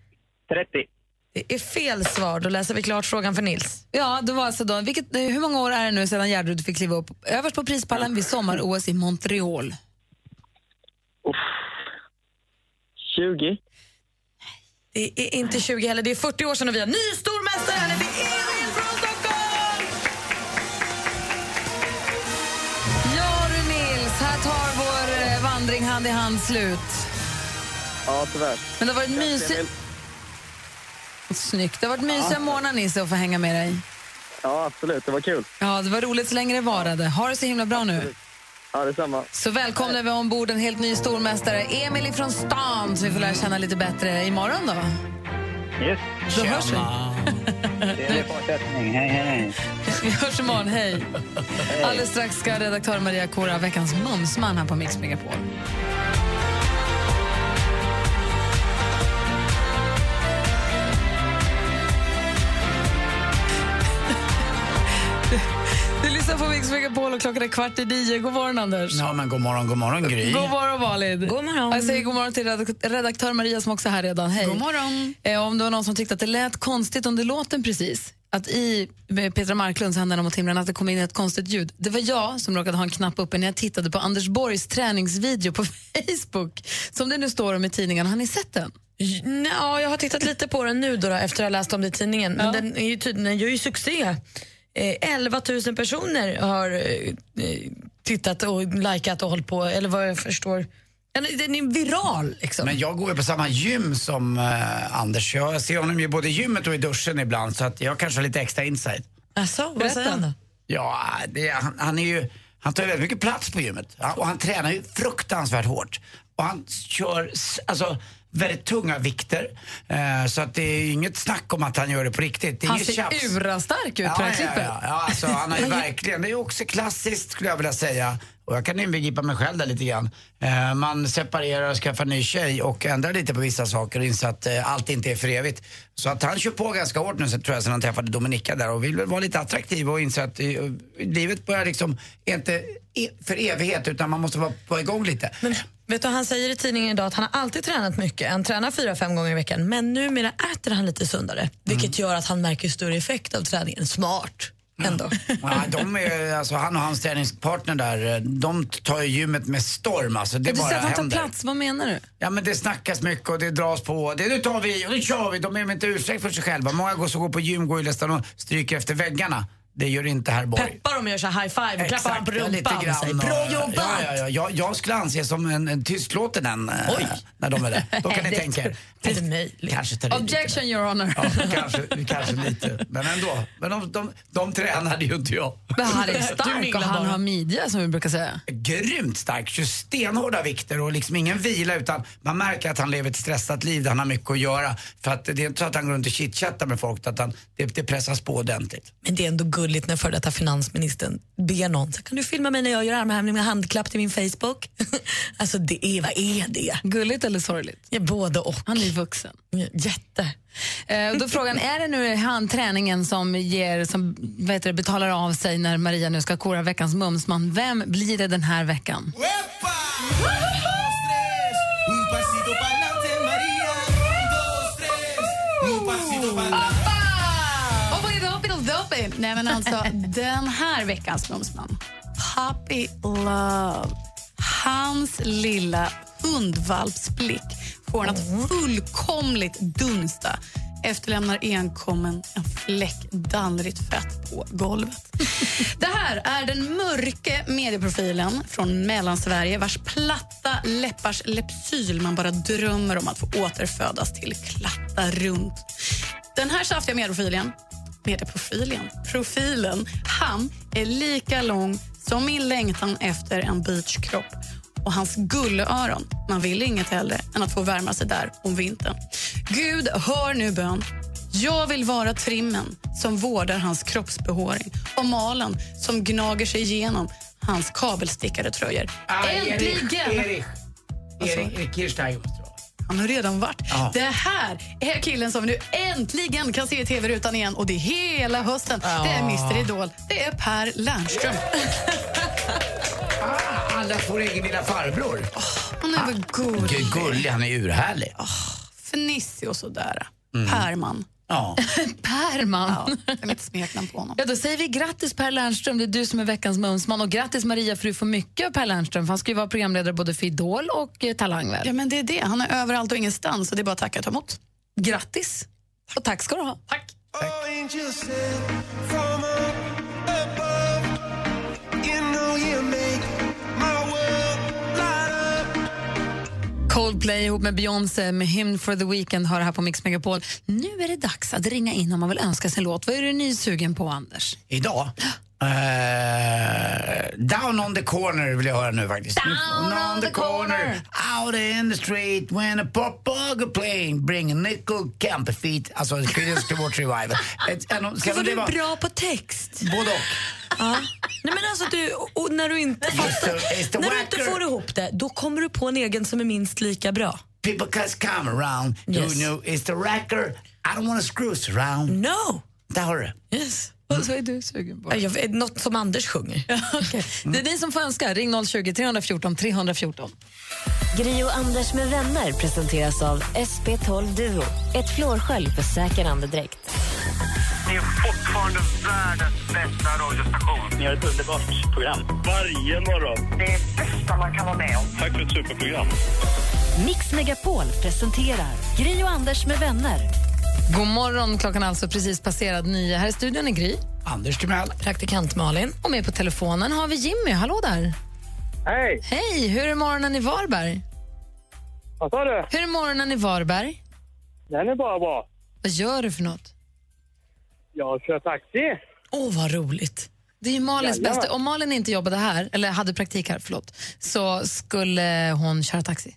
30. Det är fel svar. Då läser vi klart frågan för Nils. Ja, det var alltså då, vilket, hur många år är det nu sedan Gärderud fick kliva upp överst på prispallen vid sommar-OS i Montreal? 20. Det är inte 20 heller, det är 40 år sedan och vi har ny stormästare. Det är i hand slut. Ja, tyvärr. Men det har varit mysigt. Snyggt. Det har varit mysiga morgnar Nisse att få hänga med dig. Ja, absolut. Det var kul. Ja, det var roligt så länge det varade. Ha det så himla bra nu. Ja, detsamma. Så välkomnar vi ombord en helt ny stormästare, Emil från stan, som vi får lära känna lite bättre imorgon då. Yes. Då hörs vi. Det är fortsättning. Hej, hej. Vi hörs imorgon, hej. Alldeles strax ska redaktör Maria Kora, veckans mumsman här på Mix Megapol. Lyssnar på Mix Megapol och klockan är kvart i nio. God morgon, Anders. Ja, men god morgon, god morgon Gry. God morgon, Malin. God morgon. Jag säger god morgon till redak- redaktör Maria som också är här redan. Hej. God morgon. Eh, om det var någon som tyckte att det lät konstigt under låten precis, att i med Petra Marklunds Händerna mot himlen att det kom in ett konstigt ljud. Det var jag som råkade ha en knapp uppe när jag tittade på Anders Borgs träningsvideo på [laughs] Facebook. Som det nu står om i tidningen. Har ni sett den? Ja, jag har tittat lite på den nu då, då efter att ha läst om det i tidningen. Men den, är ju den gör ju succé. Eh, 11 000 personer har eh, eh, tittat och likat och hållit på, eller vad jag förstår. Den, är viral liksom. Men jag går ju på samma gym som eh, Anders. Jag ser honom ju både i gymmet och i duschen ibland så att jag kanske har lite extra insight. Alltså, vad säger han då? Ja, det, han, han är ju... Han tar ju väldigt mycket plats på gymmet Ja, och han tränar ju fruktansvärt hårt. Och han kör alltså, väldigt tunga vikter. Eh, så att det är inget snack om att han gör det på riktigt. Det är Han ser tjafs. urastark ut på det här ja, klippet. ja, ja. alltså, han har ju [laughs] verkligen, det är också klassiskt skulle jag vilja säga. Och jag kan inbegripa mig själv där lite grann. Eh, man separerar och skaffar ny tjej och ändrar lite på vissa saker och inser att eh, allt inte är för evigt. Så att han kör på ganska hårt nu tror jag sen han träffade Dominika där och vill väl vara lite attraktiv och inser att eh, livet börjar liksom inte e- för evighet utan man måste vara på igång lite. Men vet du, han säger i tidningen idag att han har alltid tränat mycket. Han tränar fyra, fem gånger i veckan. Men numera äter han lite sundare. Vilket gör att han märker större effekt av träningen. Smart ändå. Ja, de är, alltså, han och hans träningspartner där, de tar ju gymmet med storm alltså. Det du bara säger att han tar plats, vad menar du? Ja men det snackas mycket och det dras på. Det nu tar vi och nu kör vi. De är inte ursäkt för sig själva. Många går som går på gym går ju nästan och stryker efter väggarna. Det gör inte herr Borg. Peppar dem och gör så här high five och klappar honom på rumpan och säger bra jobbat. Ja, ja, ja. Jag, jag skulle anses som en, en tystlåten den, eh, när de är där. Då kan ni tänka er. är inte möjligt. Kanske tar lite. Objection, your honor. Ja, kanske, kanske lite. Men ändå. Men de, de, de tränade ju inte jag. Men han är stark och han har midja som vi brukar säga. Grymt stark, stenhårda vikter och liksom ingen vila utan man märker att han lever ett stressat liv där han har mycket att göra. För att det är inte så att han går runt och chitchattar med folk utan det, det pressas på ordentligt. Men det är ändå gulligt gulligt när före detta finansministern ber någon, så kan du filma mig när jag gör armhävning med handklapp till min Facebook? [laughs] alltså det är, vad är det? Gulligt eller sorgligt? Ja, både och. Han är vuxen. Jätte. Eh, då frågan, är det nu han träningen som, ger, som heter det, betalar av sig när Maria nu ska kora veckans mumsman? Vem blir det den här veckan? Un Hoppidi-doppidi-doppi. Nej, men alltså, [laughs] den här veckans mumsman, Puppy Love. Hans lilla hundvalpsblick får en att fullkomligt dunsta efterlämnar enkommen en fläck dallrigt fett på golvet. [laughs] Det här är den mörke medieprofilen från Mellansverige vars platta läppars lepsyl man bara drömmer om att få återfödas till klatta runt. Den här saftiga medieprofilen medieprofilen, profilen, han är lika lång som min längtan efter en beachkropp. Och hans gullöron, man vill inget hellre än att få värma sig där om vintern. Gud, hör nu bön. Jag vill vara trimmen som vårdar hans kroppsbehåring och malen som gnager sig igenom hans kabelstickade tröjor. Ah, Äntligen! Erik, Erik måste det vara. Han har redan varit. Ja. Det här är killen som vi nu äntligen kan se i tv-rutan igen och det är hela hösten. Det är Mr Idol. Det är Per Lernström. Ah, allas vår egen lilla farbror. Han är väl gullig. Gullig, han är urhärlig. Fnissig och sådär. Mm. Perman. Ja. [laughs] Perman. Ja, det är mitt smeknamn på honom. Ja, då säger vi grattis Per Lernström, det är du som är veckans mumsman. Och grattis Maria för du får mycket av Per Lernström. För han ska ju vara programledare både för Idol och eh, Talang väl? Ja, men det är det. Han är överallt och ingenstans och det är bara att tacka och ta emot. Grattis! Och tack ska du ha. Tack. Angels Coldplay ihop med Beyoncé med Hymn for the Weekend hör här på Mix Megapol. Nu är det dags att ringa in om man vill önska sig en låt. Vad är du nysugen på, Anders? Idag? Eh, down on the corner vill jag höra nu faktiskt. Down on the corner. Out in the street when a pop bug plane bring a nickel camper feet. Alltså Creedence Clearwater Revival. Ett- en ska du är bra på text. Både och. Ja. Nej, men alltså, du, och när du inte, fattar, it's the när du inte får ihop det, då kommer du på en egen som är minst lika bra. People cause come around. Yes. You know, it's the racker. I don't wanna screws around. No! Där har du det. Yes. [laughs] Vad är du sugen på? Jag vet, något som Anders sjunger. [laughs] Okej. Det är ni som får önska. Ring 020 314 314. Gri och Anders med vänner presenteras av SP12 Duo. Ett flårskölj för säker andedräkt. Ni är fortfarande världens bästa radiostation. Ni har ett underbart program. Varje morgon. Det är bästa man kan vara med om. Tack för ett superprogram. Mix Megapol presenterar Gri och Anders med vänner. God morgon, klockan är alltså precis passerat nio. Här i studion är Gry. Anders Timell. Praktikant Malin. Och med på telefonen har vi Jimmy. Hallå där. Hej! Hej, hur är morgonen i Varberg? Vad sa du? Hur är morgonen i Varberg? Den är bara bra. Vad gör du för något? Jag kör taxi. Åh, vad roligt. Det är ju Malins Jajamän. bästa. Om Malin inte jobbade här, eller hade praktik här, förlåt, så skulle hon köra taxi.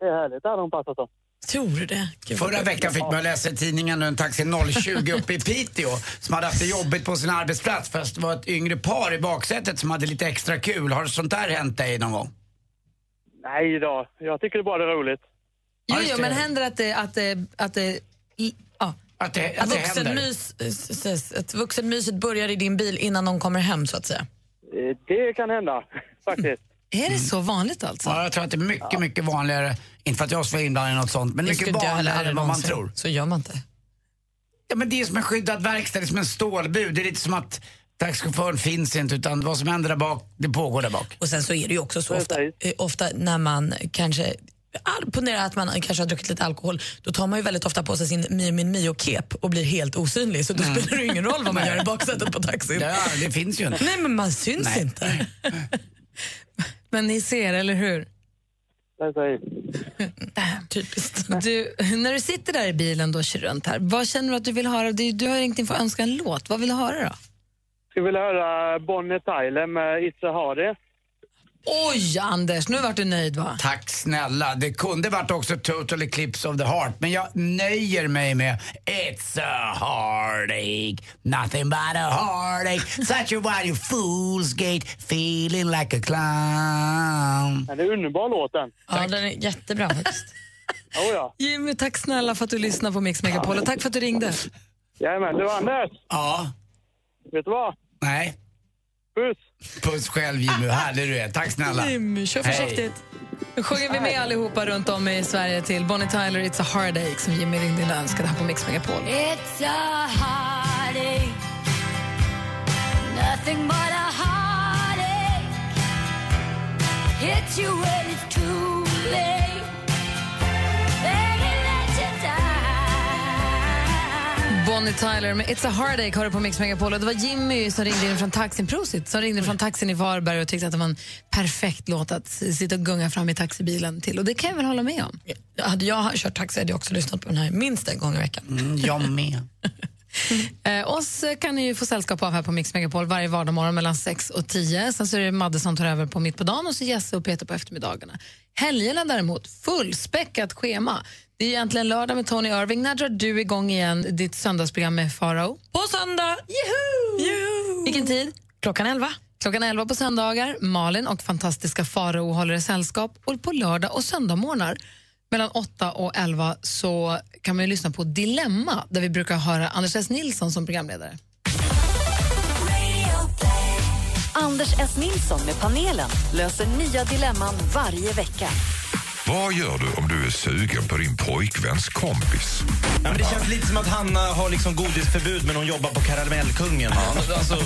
Det är härligt. Det hade hon passat om. Tror du det? Gud, Förra veckan fick man läsa i tidningen en taxi 020 uppe i Piteå som hade haft det jobbigt på sin arbetsplats fast det var ett yngre par i baksätet som hade lite extra kul. Har sånt där hänt dig någon gång? Nej då. Jag tycker det bara är roligt. Jo, jo, men händer att det... Att det, att det i- ja. Att det, att det händer? Vuxenmys, att vuxenmyset börjar i din bil innan någon kommer hem, så att säga. Eh, Det kan hända, [laughs] faktiskt. Är det så vanligt alltså? Ja, jag tror att det är mycket, mycket vanligare. Inte för att jag ska vara inblandad i något sånt, men mycket vanligare än vad man tror. Så gör man inte. Ja, men det är som en skyddad verkstad, det är som en stålbud. Det är lite som att taxichauffören finns inte, utan vad som händer där bak, det pågår där bak. Och sen så är det ju också så ofta, eh, ofta när man kanske Ponera att man kanske har druckit lite alkohol, då tar man ju väldigt ofta på sig sin Mio Min Mio-kep och blir helt osynlig. Så då Mm. spelar det ju ingen roll vad man gör i baksätet på [laughs] taxin. Ja, det finns ju inte. Nej, men man syns Nej. inte. [laughs] Men ni ser, eller hur? [laughs] Typiskt. Du, när du sitter där i bilen då och kör runt här, vad känner du att du vill höra? Du, du har ringt in för att önska en låt. Vad vill du höra då? Skulle vilja höra Bonnie Tyler med It's a Hardy. Oj, Anders, nu vart du nöjd va? Tack snälla. Det kunde varit också Total Eclipse of the Heart, men jag nöjer mig med It's a heartache, nothing but a heartache, such a you fool's gate, feeling like a clown. Den är underbar låten. Ja, den är jättebra faktiskt. [laughs] Oh, ja. Jimmy, tack snälla för att du lyssnade på Mix Megapol och tack för att du ringde. Jajamän, du Anders. Ja. Vet du vad? Nej. Puss. Puss själv Jimmy, härlig du är. Tack snälla. Jimmy, kör Hej. försiktigt. Nu sjunger vi med allihopa runt om i Sverige till Bonnie Tyler, It's a heartache som Jimmy ringde in och önskade här på Mix Megapol. It's a heartache, nothing but a heartache. Hits you when it's too late. Bonnie Tyler med It's a heartache har du på Mix Megapol. Och det var Jimmy som ringde in från taxin, Prosit, som ringde från taxin i Varberg och tyckte att det var en perfekt låt att sitta och gunga fram i taxibilen till. Och det kan jag väl hålla med om. Hade jag kört taxi hade jag också lyssnat på den här minst en gång i veckan. Mm, jag med. [laughs] Eh, oss kan ni ju få sällskap av här på Mix Megapol varje vardagsmorgon mellan 6 och 10. Sen så är det Madde som tar över på mitt på dagen och så Jesse och Peter på eftermiddagarna. Helgerna däremot, fullspäckat schema. Det är egentligen lördag med Tony Irving. När drar du igång igen ditt söndagsprogram med Farao? På söndag! Juhu! Vilken tid? Klockan 11. Klockan 11 på söndagar. Malin och fantastiska Farao håller er sällskap. Och på lördag och söndagmorgnar mellan 8 och 11 så kan man ju lyssna på Dilemma där vi brukar höra Anders S. Nilsson som programledare. Anders S. Nilsson med panelen löser nya dilemman varje vecka. Vad gör du om du är sugen på din pojkväns kompis? Ja, men det känns lite som att Hanna har liksom godisförbud men hon jobbar på Karamellkungen. Alltså,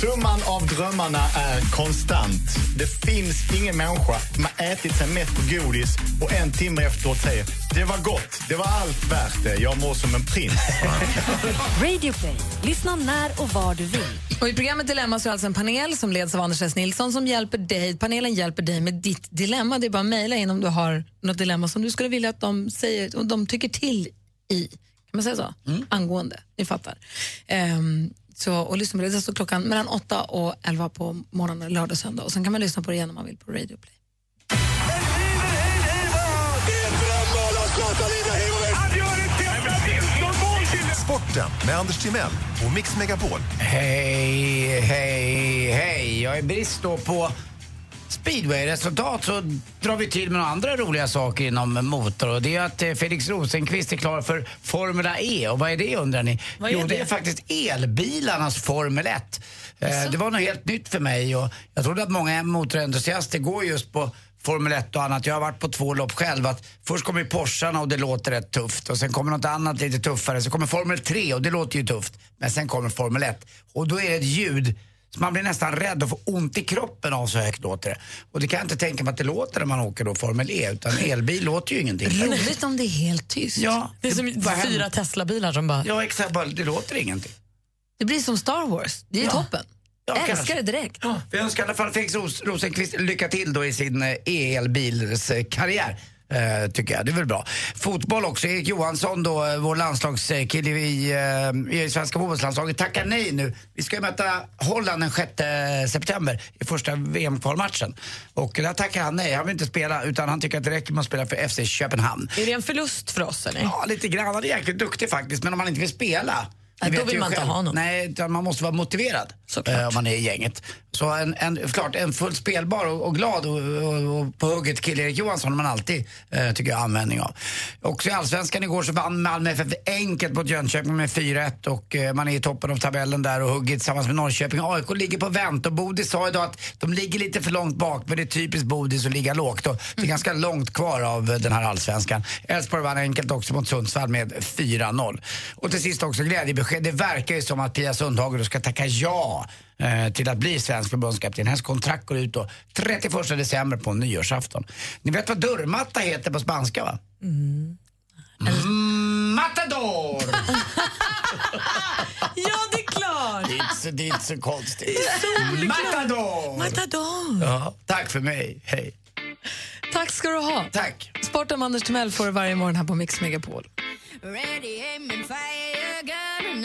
Summan av drömmarna är konstant. Det finns ingen människa som har ätit sig mätt på godis och en timme efteråt säger det var gott, det var allt värt det, jag mår som en prins. [laughs] Radio Play. Lyssna när och var du vill. Och I programmet Dilemma så är alltså en panel som leds av Anders S. Nilsson som hjälper dig. Panelen hjälper dig med ditt dilemma. Det är bara att mejla in om du har något dilemma som du skulle vilja att de säger och de tycker till i. Kan man säga så? Angående. Ni fattar. Ehm, så, och lyssna på det. Det står klockan mellan 8 och 11 på morgonen, lördag och söndag. Och sen kan man lyssna på det igen om man vill på Radio Play. Sporten med Anders Timell och Mix Megapol. Hej, hej, hej. Jag är brist då på speedway-resultat så drar vi till med några andra roliga saker inom motor. Och det är att eh, Felix Rosenqvist är klar för Formula E. Och vad är det undrar ni? Vad är jo, det det? är faktiskt elbilarnas Formel 1. Eh, det var något helt nytt för mig och jag trodde att många motorentusiaster går just på Formel 1 och annat. Jag har varit på två lopp själv. Att först kommer Porscharna och det låter rätt tufft och sen kommer något annat lite tuffare. Så kommer Formel 3 och det låter ju tufft. Men sen kommer Formel 1 och då är det ett ljud så man blir nästan rädd och får ont i kroppen av så högt låter det. Och det kan jag inte tänka mig att det låter när man åker då Formel E utan elbil låter ju ingenting. Roligt om det är helt tyst. Ja, Det är som händer? fyra Tesla-bilar som bara... Ja exakt, det låter ingenting. Det blir som Star Wars. Det är Ja. toppen. Ja, Älskar kanske. det direkt. Vi önskar i alla fall Felix Ros- Rosenqvist lycka till då i sin eh, elbilskarriär. Eh, tycker jag, det är väl bra. Fotboll också, Erik Johansson då, eh, vår landslagskille i, eh, i svenska fotbollslandslaget tackar nej nu. Vi ska ju möta Holland den 6 september i första VM-kvalmatchen. Och där tackar han nej, han vill inte spela utan han tycker att det räcker med att spela för FC Köpenhamn. Är det en förlust för oss eller? Ja, lite grann. Han är jäkligt duktig faktiskt, men om man inte vill spela Nej, då vill man inte själv. ha honom. Nej, utan man måste vara motiverad eh, om man är i gänget. Så en, en, klart, en fullt spelbar och, och glad och, och, och på hugget kille Erik Johansson har man alltid, eh, tycker jag, användning av. Också i Allsvenskan igår så vann Malmö FF enkelt mot Jönköping med 4-1 och eh, man är i toppen av tabellen där och hugger tillsammans med Norrköping. AIK ligger på vänt och Bodis sa idag att de ligger lite för långt bak men det är typiskt Bodis att ligga lågt och det är ganska långt kvar av den här Allsvenskan. Elfsborg vann enkelt också mot Sundsvall med 4-0. Och till sist också glädjebesked. Det verkar ju som att Pia Sundhage då ska tacka ja eh, till att bli svensk förbundskapten. Hennes kontrakt går ut då 31 december på nyårsafton. Ni vet vad dörrmatta heter på spanska va? Mm, matador! [laughs] Ja, det är klart! Det är inte så, det är inte så konstigt. Solklart. Matador! Matador! Ja, tack för mig. Hej. Tack ska du ha. Tack. Sporten med Anders Timell får du varje morgon här på Mix Megapol. Ready, aim, and fire,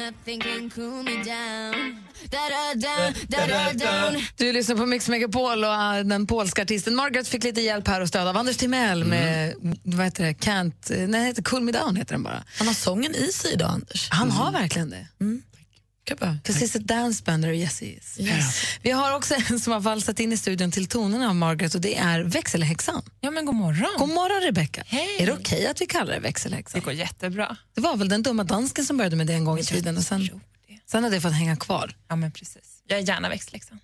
Nothing can cool me down. [laughs] Du lyssnar på Mix Megapol och äh, den polska artisten Margaret fick lite hjälp här och stöd av Anders Timell med, vad heter det, Can't, nej, heter Cool Me Down heter den bara. Han har sången i sig idag, Anders. Han har verkligen det. Because he's a dance band, or yes he is. Vi har också en som har valsat in i studion till tonerna av Margaret och det är växelhäxan. Ja, men god morgon. God morgon Rebecca. Hej. Är det okej att vi kallar det växelhäxan? Det går jättebra. Det var väl den dumma dansken som började med det en gång i tiden och sen, sen har det fått hänga kvar. Ja, men precis. Jag är gärna växtläxan.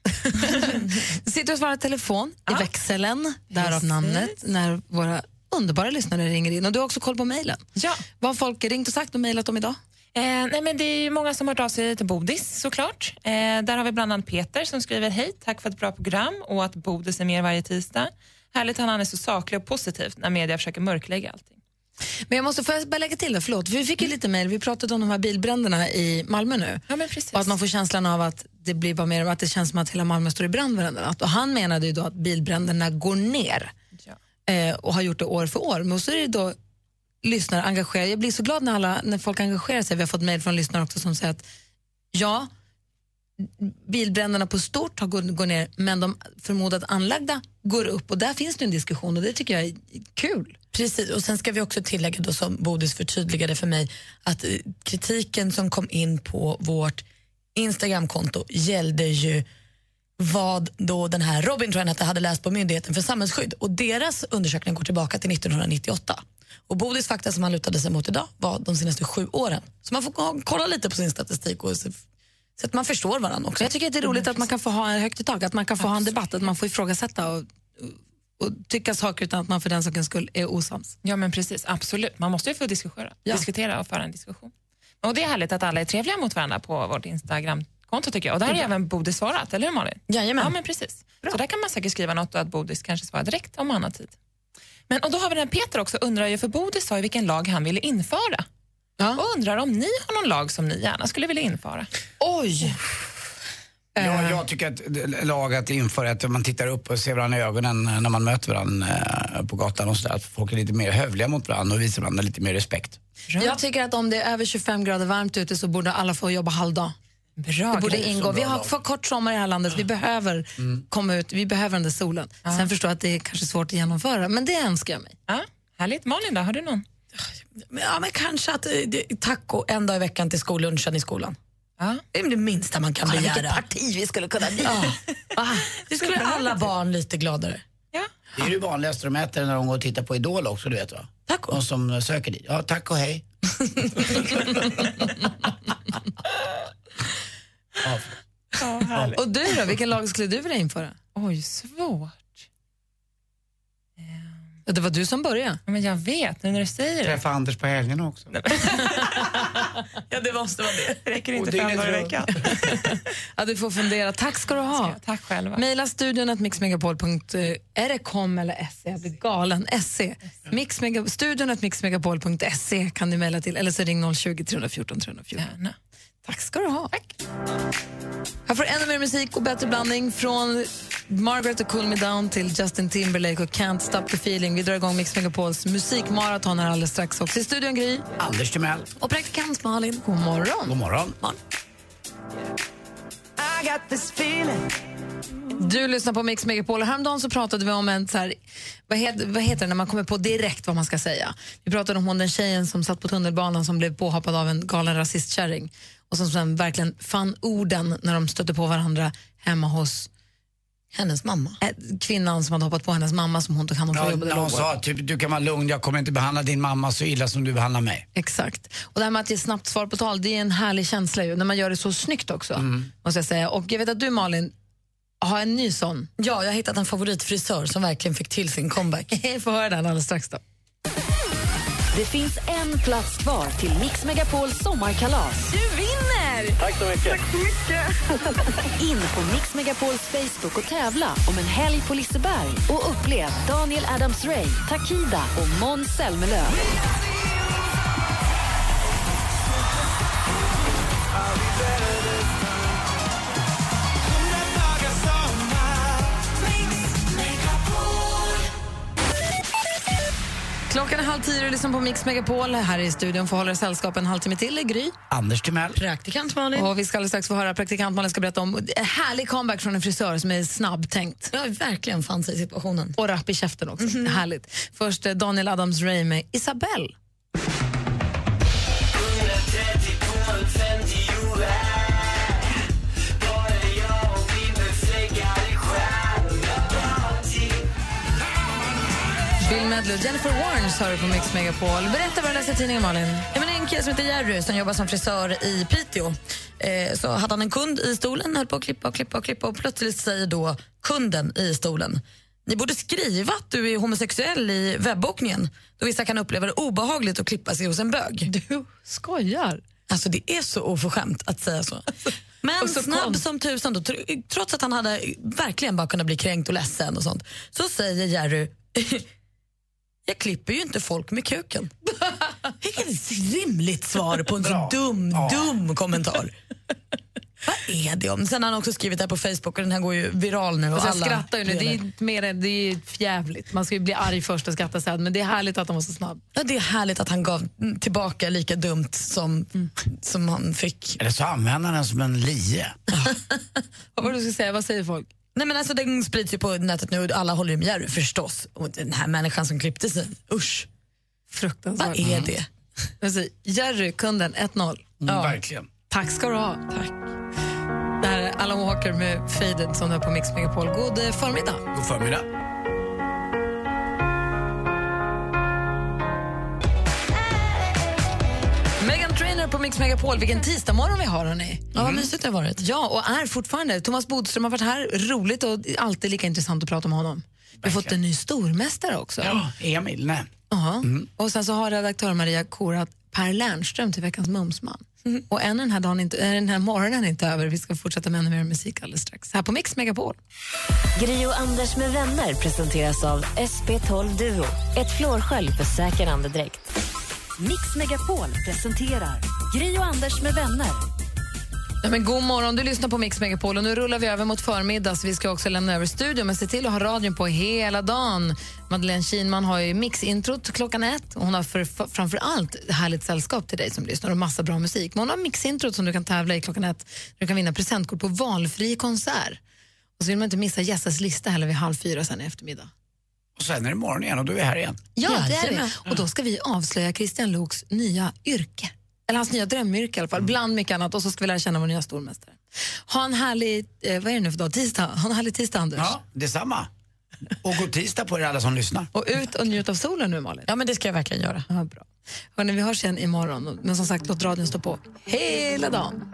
Du [laughs] sitter och svarar telefon i växeln, därav Precis. namnet, när våra underbara lyssnare ringer in. Och du har också koll på mejlen. Ja. Vad har folk ringt och sagt och mejlat om idag? Eh, nej, men det är ju många som har hört av sig till Bodis såklart. Eh, där har vi bland annat Peter som skriver hej, tack för ett bra program och att Bodis är med varje tisdag. Härligt att han är så saklig och positiv när media försöker mörklägga allting. Men jag måste få bara lägga till det, förlåt. För vi fick ju lite mejl, vi pratade om de här bilbränderna i Malmö nu. Ja, men precis. Och att man får känslan av att det blir bara mer, att det känns som att hela Malmö står i brand varenda natt. Och han menade ju då att bilbränderna går ner. Eh, och har gjort det år för år. Men så är det då lyssnare engagerar Jag blir så glad när, alla, när folk engagerar sig. Vi har fått mejl från lyssnare också som säger att ja, bilbränderna på stort har gått, går ner men de förmodat anlagda går upp och där finns det en diskussion och det tycker jag är kul. Precis, och sen ska vi också tillägga då som Bodis förtydligade för mig att eh, kritiken som kom in på vårt Instagramkonto gällde ju vad då den här Robin tror jag hade läst på Myndigheten för samhällsskydd och deras undersökning går tillbaka till 1998. Och Bodis fakta som han lutade sig mot idag var de senaste sju åren. Så man får ko- kolla lite på sin statistik och så, så att man förstår varandra också. Jag tycker att det är roligt att man kan få ha en högt i tak, att man kan få ha en debatt, att man får ifrågasätta och, och tycka saker utan att man för den sakens skull är osams. Ja, men precis. Absolut. Man måste ju få diskutera, diskutera och föra en diskussion. Och det är härligt att alla är trevliga mot varandra på vårt Instagramkonto tycker jag. Och där har ju även Bodis svarat, eller hur Malin? Jajamän. Ja, men precis. Så där kan man säkert skriva något och att Bodis kanske svarar direkt om han har tid. Men, och då har vi den Peter också, undrar ju, för Bodis sa ju vilken lag han ville införa. Och undrar om ni har någon lag som ni gärna skulle vilja införa. Oj! Ja, jag tycker att lag att införa att man tittar upp och ser varandra i ögonen när man möter varandra eh, på gatan och sådär. Att folk är lite mer hövliga mot varandra och visar varandra lite mer respekt. Jag tycker att om det är över 25 grader varmt ute så borde alla få jobba halvdag. Bra det borde ingå. Vi har för kort sommar i det här landet. Vi behöver komma ut, vi behöver den där solen. Sen förstår jag att det är kanske svårt att genomföra, men det önskar jag mig. Ja, härligt. Malin då, har du någon? Ja, men kanske att eh, det- taco en dag i veckan till skollunchen i skolan. Det är det minsta man kan Kolla begära. vilket parti vi skulle kunna bli. Ja. [laughs] Ah, Det skulle göra alla barn lite gladare. Det är ju det vanligaste de äter när de går och tittar på Idol också, du vet va? Taco. De som söker dit. Ja, tack och [laughs] hej. Och du då, vilken lag skulle du vilja införa? Oj, svårt. Ja, Det var du som började. Men jag vet, nu när du säger det. Träffa Anders på helgerna också. [laughs] Ja, det måste vara det. Det räcker inte fem dagar i veckan. [laughs] Ja, du får fundera. Tack ska du ha. Tack själva. Mejla studion att mixmegapol.se. Är det kom eller se? Jag blir galen. Se. Mixmega, studion att mixmegapol.se kan du mejla till eller så ring 020 314 314. Gärna. Tack ska du ha. Tack. Här får du ännu mer musik och bättre blandning från Margaret och Cool Me Down till Justin Timberlake och Can't Stop The Feeling. Vi drar igång Mix Megapols musikmaraton här alldeles strax också. I studion Gry Anders Timell. och praktikant Malin. God morgon. God morgon. I got this feeling. Du lyssnar på Mix Megapol och häromdagen så pratade vi om en så här, vad, heter, vad heter det när man kommer på direkt vad man ska säga. Vi pratade om hon den tjejen som satt på tunnelbanan som blev påhoppad av en galen rasistkärring och som sen verkligen fann orden när de stötte på varandra hemma hos hennes mamma. Kvinnan som hade hoppat på hennes mamma som hon tog hand om från Ja, hon sa typ, du kan vara lugn, jag kommer inte behandla din mamma så illa som du behandlar mig. Exakt. Och det här med att ge snabbt svar på tal, det är en härlig känsla ju, när man gör det så snyggt också. Mm. Måste jag säga. Och jag vet att du Malin har en ny sån. Ja, jag har hittat en favoritfrisör som verkligen fick till sin comeback. [laughs] Får höra den alldeles strax då. Det finns en plats kvar till Mix Megapols sommarkalas. Du vinner! Tack så mycket. Tack så mycket. [laughs] In på Mix Megapols Facebook och tävla om en helg på Liseberg och upplev Daniel Adams-Ray, Takida och Måns Zelmerlöw. Klockan är halv 10 du lyssnar på Mix Megapol. Här i studion får hålla sällskap en halvtimme till. är Gry. Anders Timell. Praktikant Malin. Och vi ska alldeles strax få höra praktikant Malin ska berätta om en härlig comeback från en frisör som är snabbtänkt. Ja, verkligen fann sig i situationen. Och rapp i käften också. Härligt. Först eh, Daniel Adams-Ray med Isabelle. Medley och Jennifer Warnes hör du på Mix Megapol. Berätta vad du läste i tidningen, Malin. Ja, men en kille som heter Jerry som jobbar som frisör i Piteå. Eh, så hade han en kund i stolen, höll på att klippa och klippa och klippa och plötsligt säger då kunden i stolen ni borde skriva att du är homosexuell i webbokningen då vissa kan uppleva det obehagligt att klippa sig hos en bög. Du skojar? Alltså det är så oförskämt att säga så. Men Och så snabb kon- som tusan, då, tr- trots att han hade verkligen bara kunnat bli kränkt och ledsen och sånt, så säger Jerry jag klipper ju inte folk med kuken. [laughs] Vilket rimligt svar på en så dum, dum kommentar. Vad är det om? Sen har han också skrivit det här på Facebook och den här går ju viral nu. Och Alltså jag alla skrattar ju nu. Det är, mer, det är fjävligt. Man ska ju bli arg först och skratta sen. Men det är härligt att han var så snabb. Ja, det är härligt att han gav tillbaka lika dumt som, som han fick. Eller så använder han den som en lie. [laughs] Vad var det du skulle säga? Vad säger folk? Nej, men alltså, den sprids ju på nätet nu och alla håller ju med Jerry förstås. Och den här människan som klippte sig, usch. Fruktansvärt. Vad är det? Alltså, Jerry, kunden, 1-0. Mm, Verkligen. Tack ska du ha. Tack. Det här är Alan Walker med Faded som du har på Mix Megapol. God eh, förmiddag. God förmiddag. Trainor på Mix Megapol. Vilken tisdagmorgon vi har, hörni. Ja, vad mysigt det har varit. Ja, och är fortfarande. Thomas Bodström har varit här. Roligt och alltid lika intressant att prata med honom. Vi har fått en ny stormästare också. Ja, Emil, nej. Ja. Och sen så har redaktör Maria korat Per Lernström till veckans Mumsman. Och än den här, dagen inte, den här morgonen är inte över. Vi ska fortsätta med ännu mer musik alldeles strax. Här på Mix Megapol. Gri och Anders med vänner presenteras av SP12 Duo. Ett flårskölj för säker andedräkt. Mix Megapol presenterar Gri och Anders med vänner. Ja, men god morgon, du lyssnar på Mix Megapol och nu rullar vi över mot förmiddag så vi ska också lämna över studion men se till att ha radion på hela dagen. Madeleine Kinman har ju mixintrot klockan ett och hon har för, för, framför allt härligt sällskap till dig som lyssnar och massa bra musik. Men hon har mixintrot som du kan tävla i klockan ett. Du kan vinna presentkort på valfri konsert. Och så vill man inte missa Jessas lista heller vid halv fyra sen i eftermiddag. Och sen är det morgon igen och då är vi här igen. Ja, det är det. Och då ska vi avslöja Christian Loks nya yrke. Eller hans nya drömyrke i alla fall, bland mycket annat. Och så ska vi lära känna vår nya stormästare. Ha en härlig, eh, vad är det nu för dag? Tisdag. Ha en härlig tisdag, Anders. Ja, detsamma. Och god tisdag på er alla som lyssnar. Och ut och njut av solen nu, Malin. Ja, men det ska jag verkligen göra. Ja, bra. Hörrni, vi hörs igen imorgon. Men som sagt, låt radion stå på hela dagen.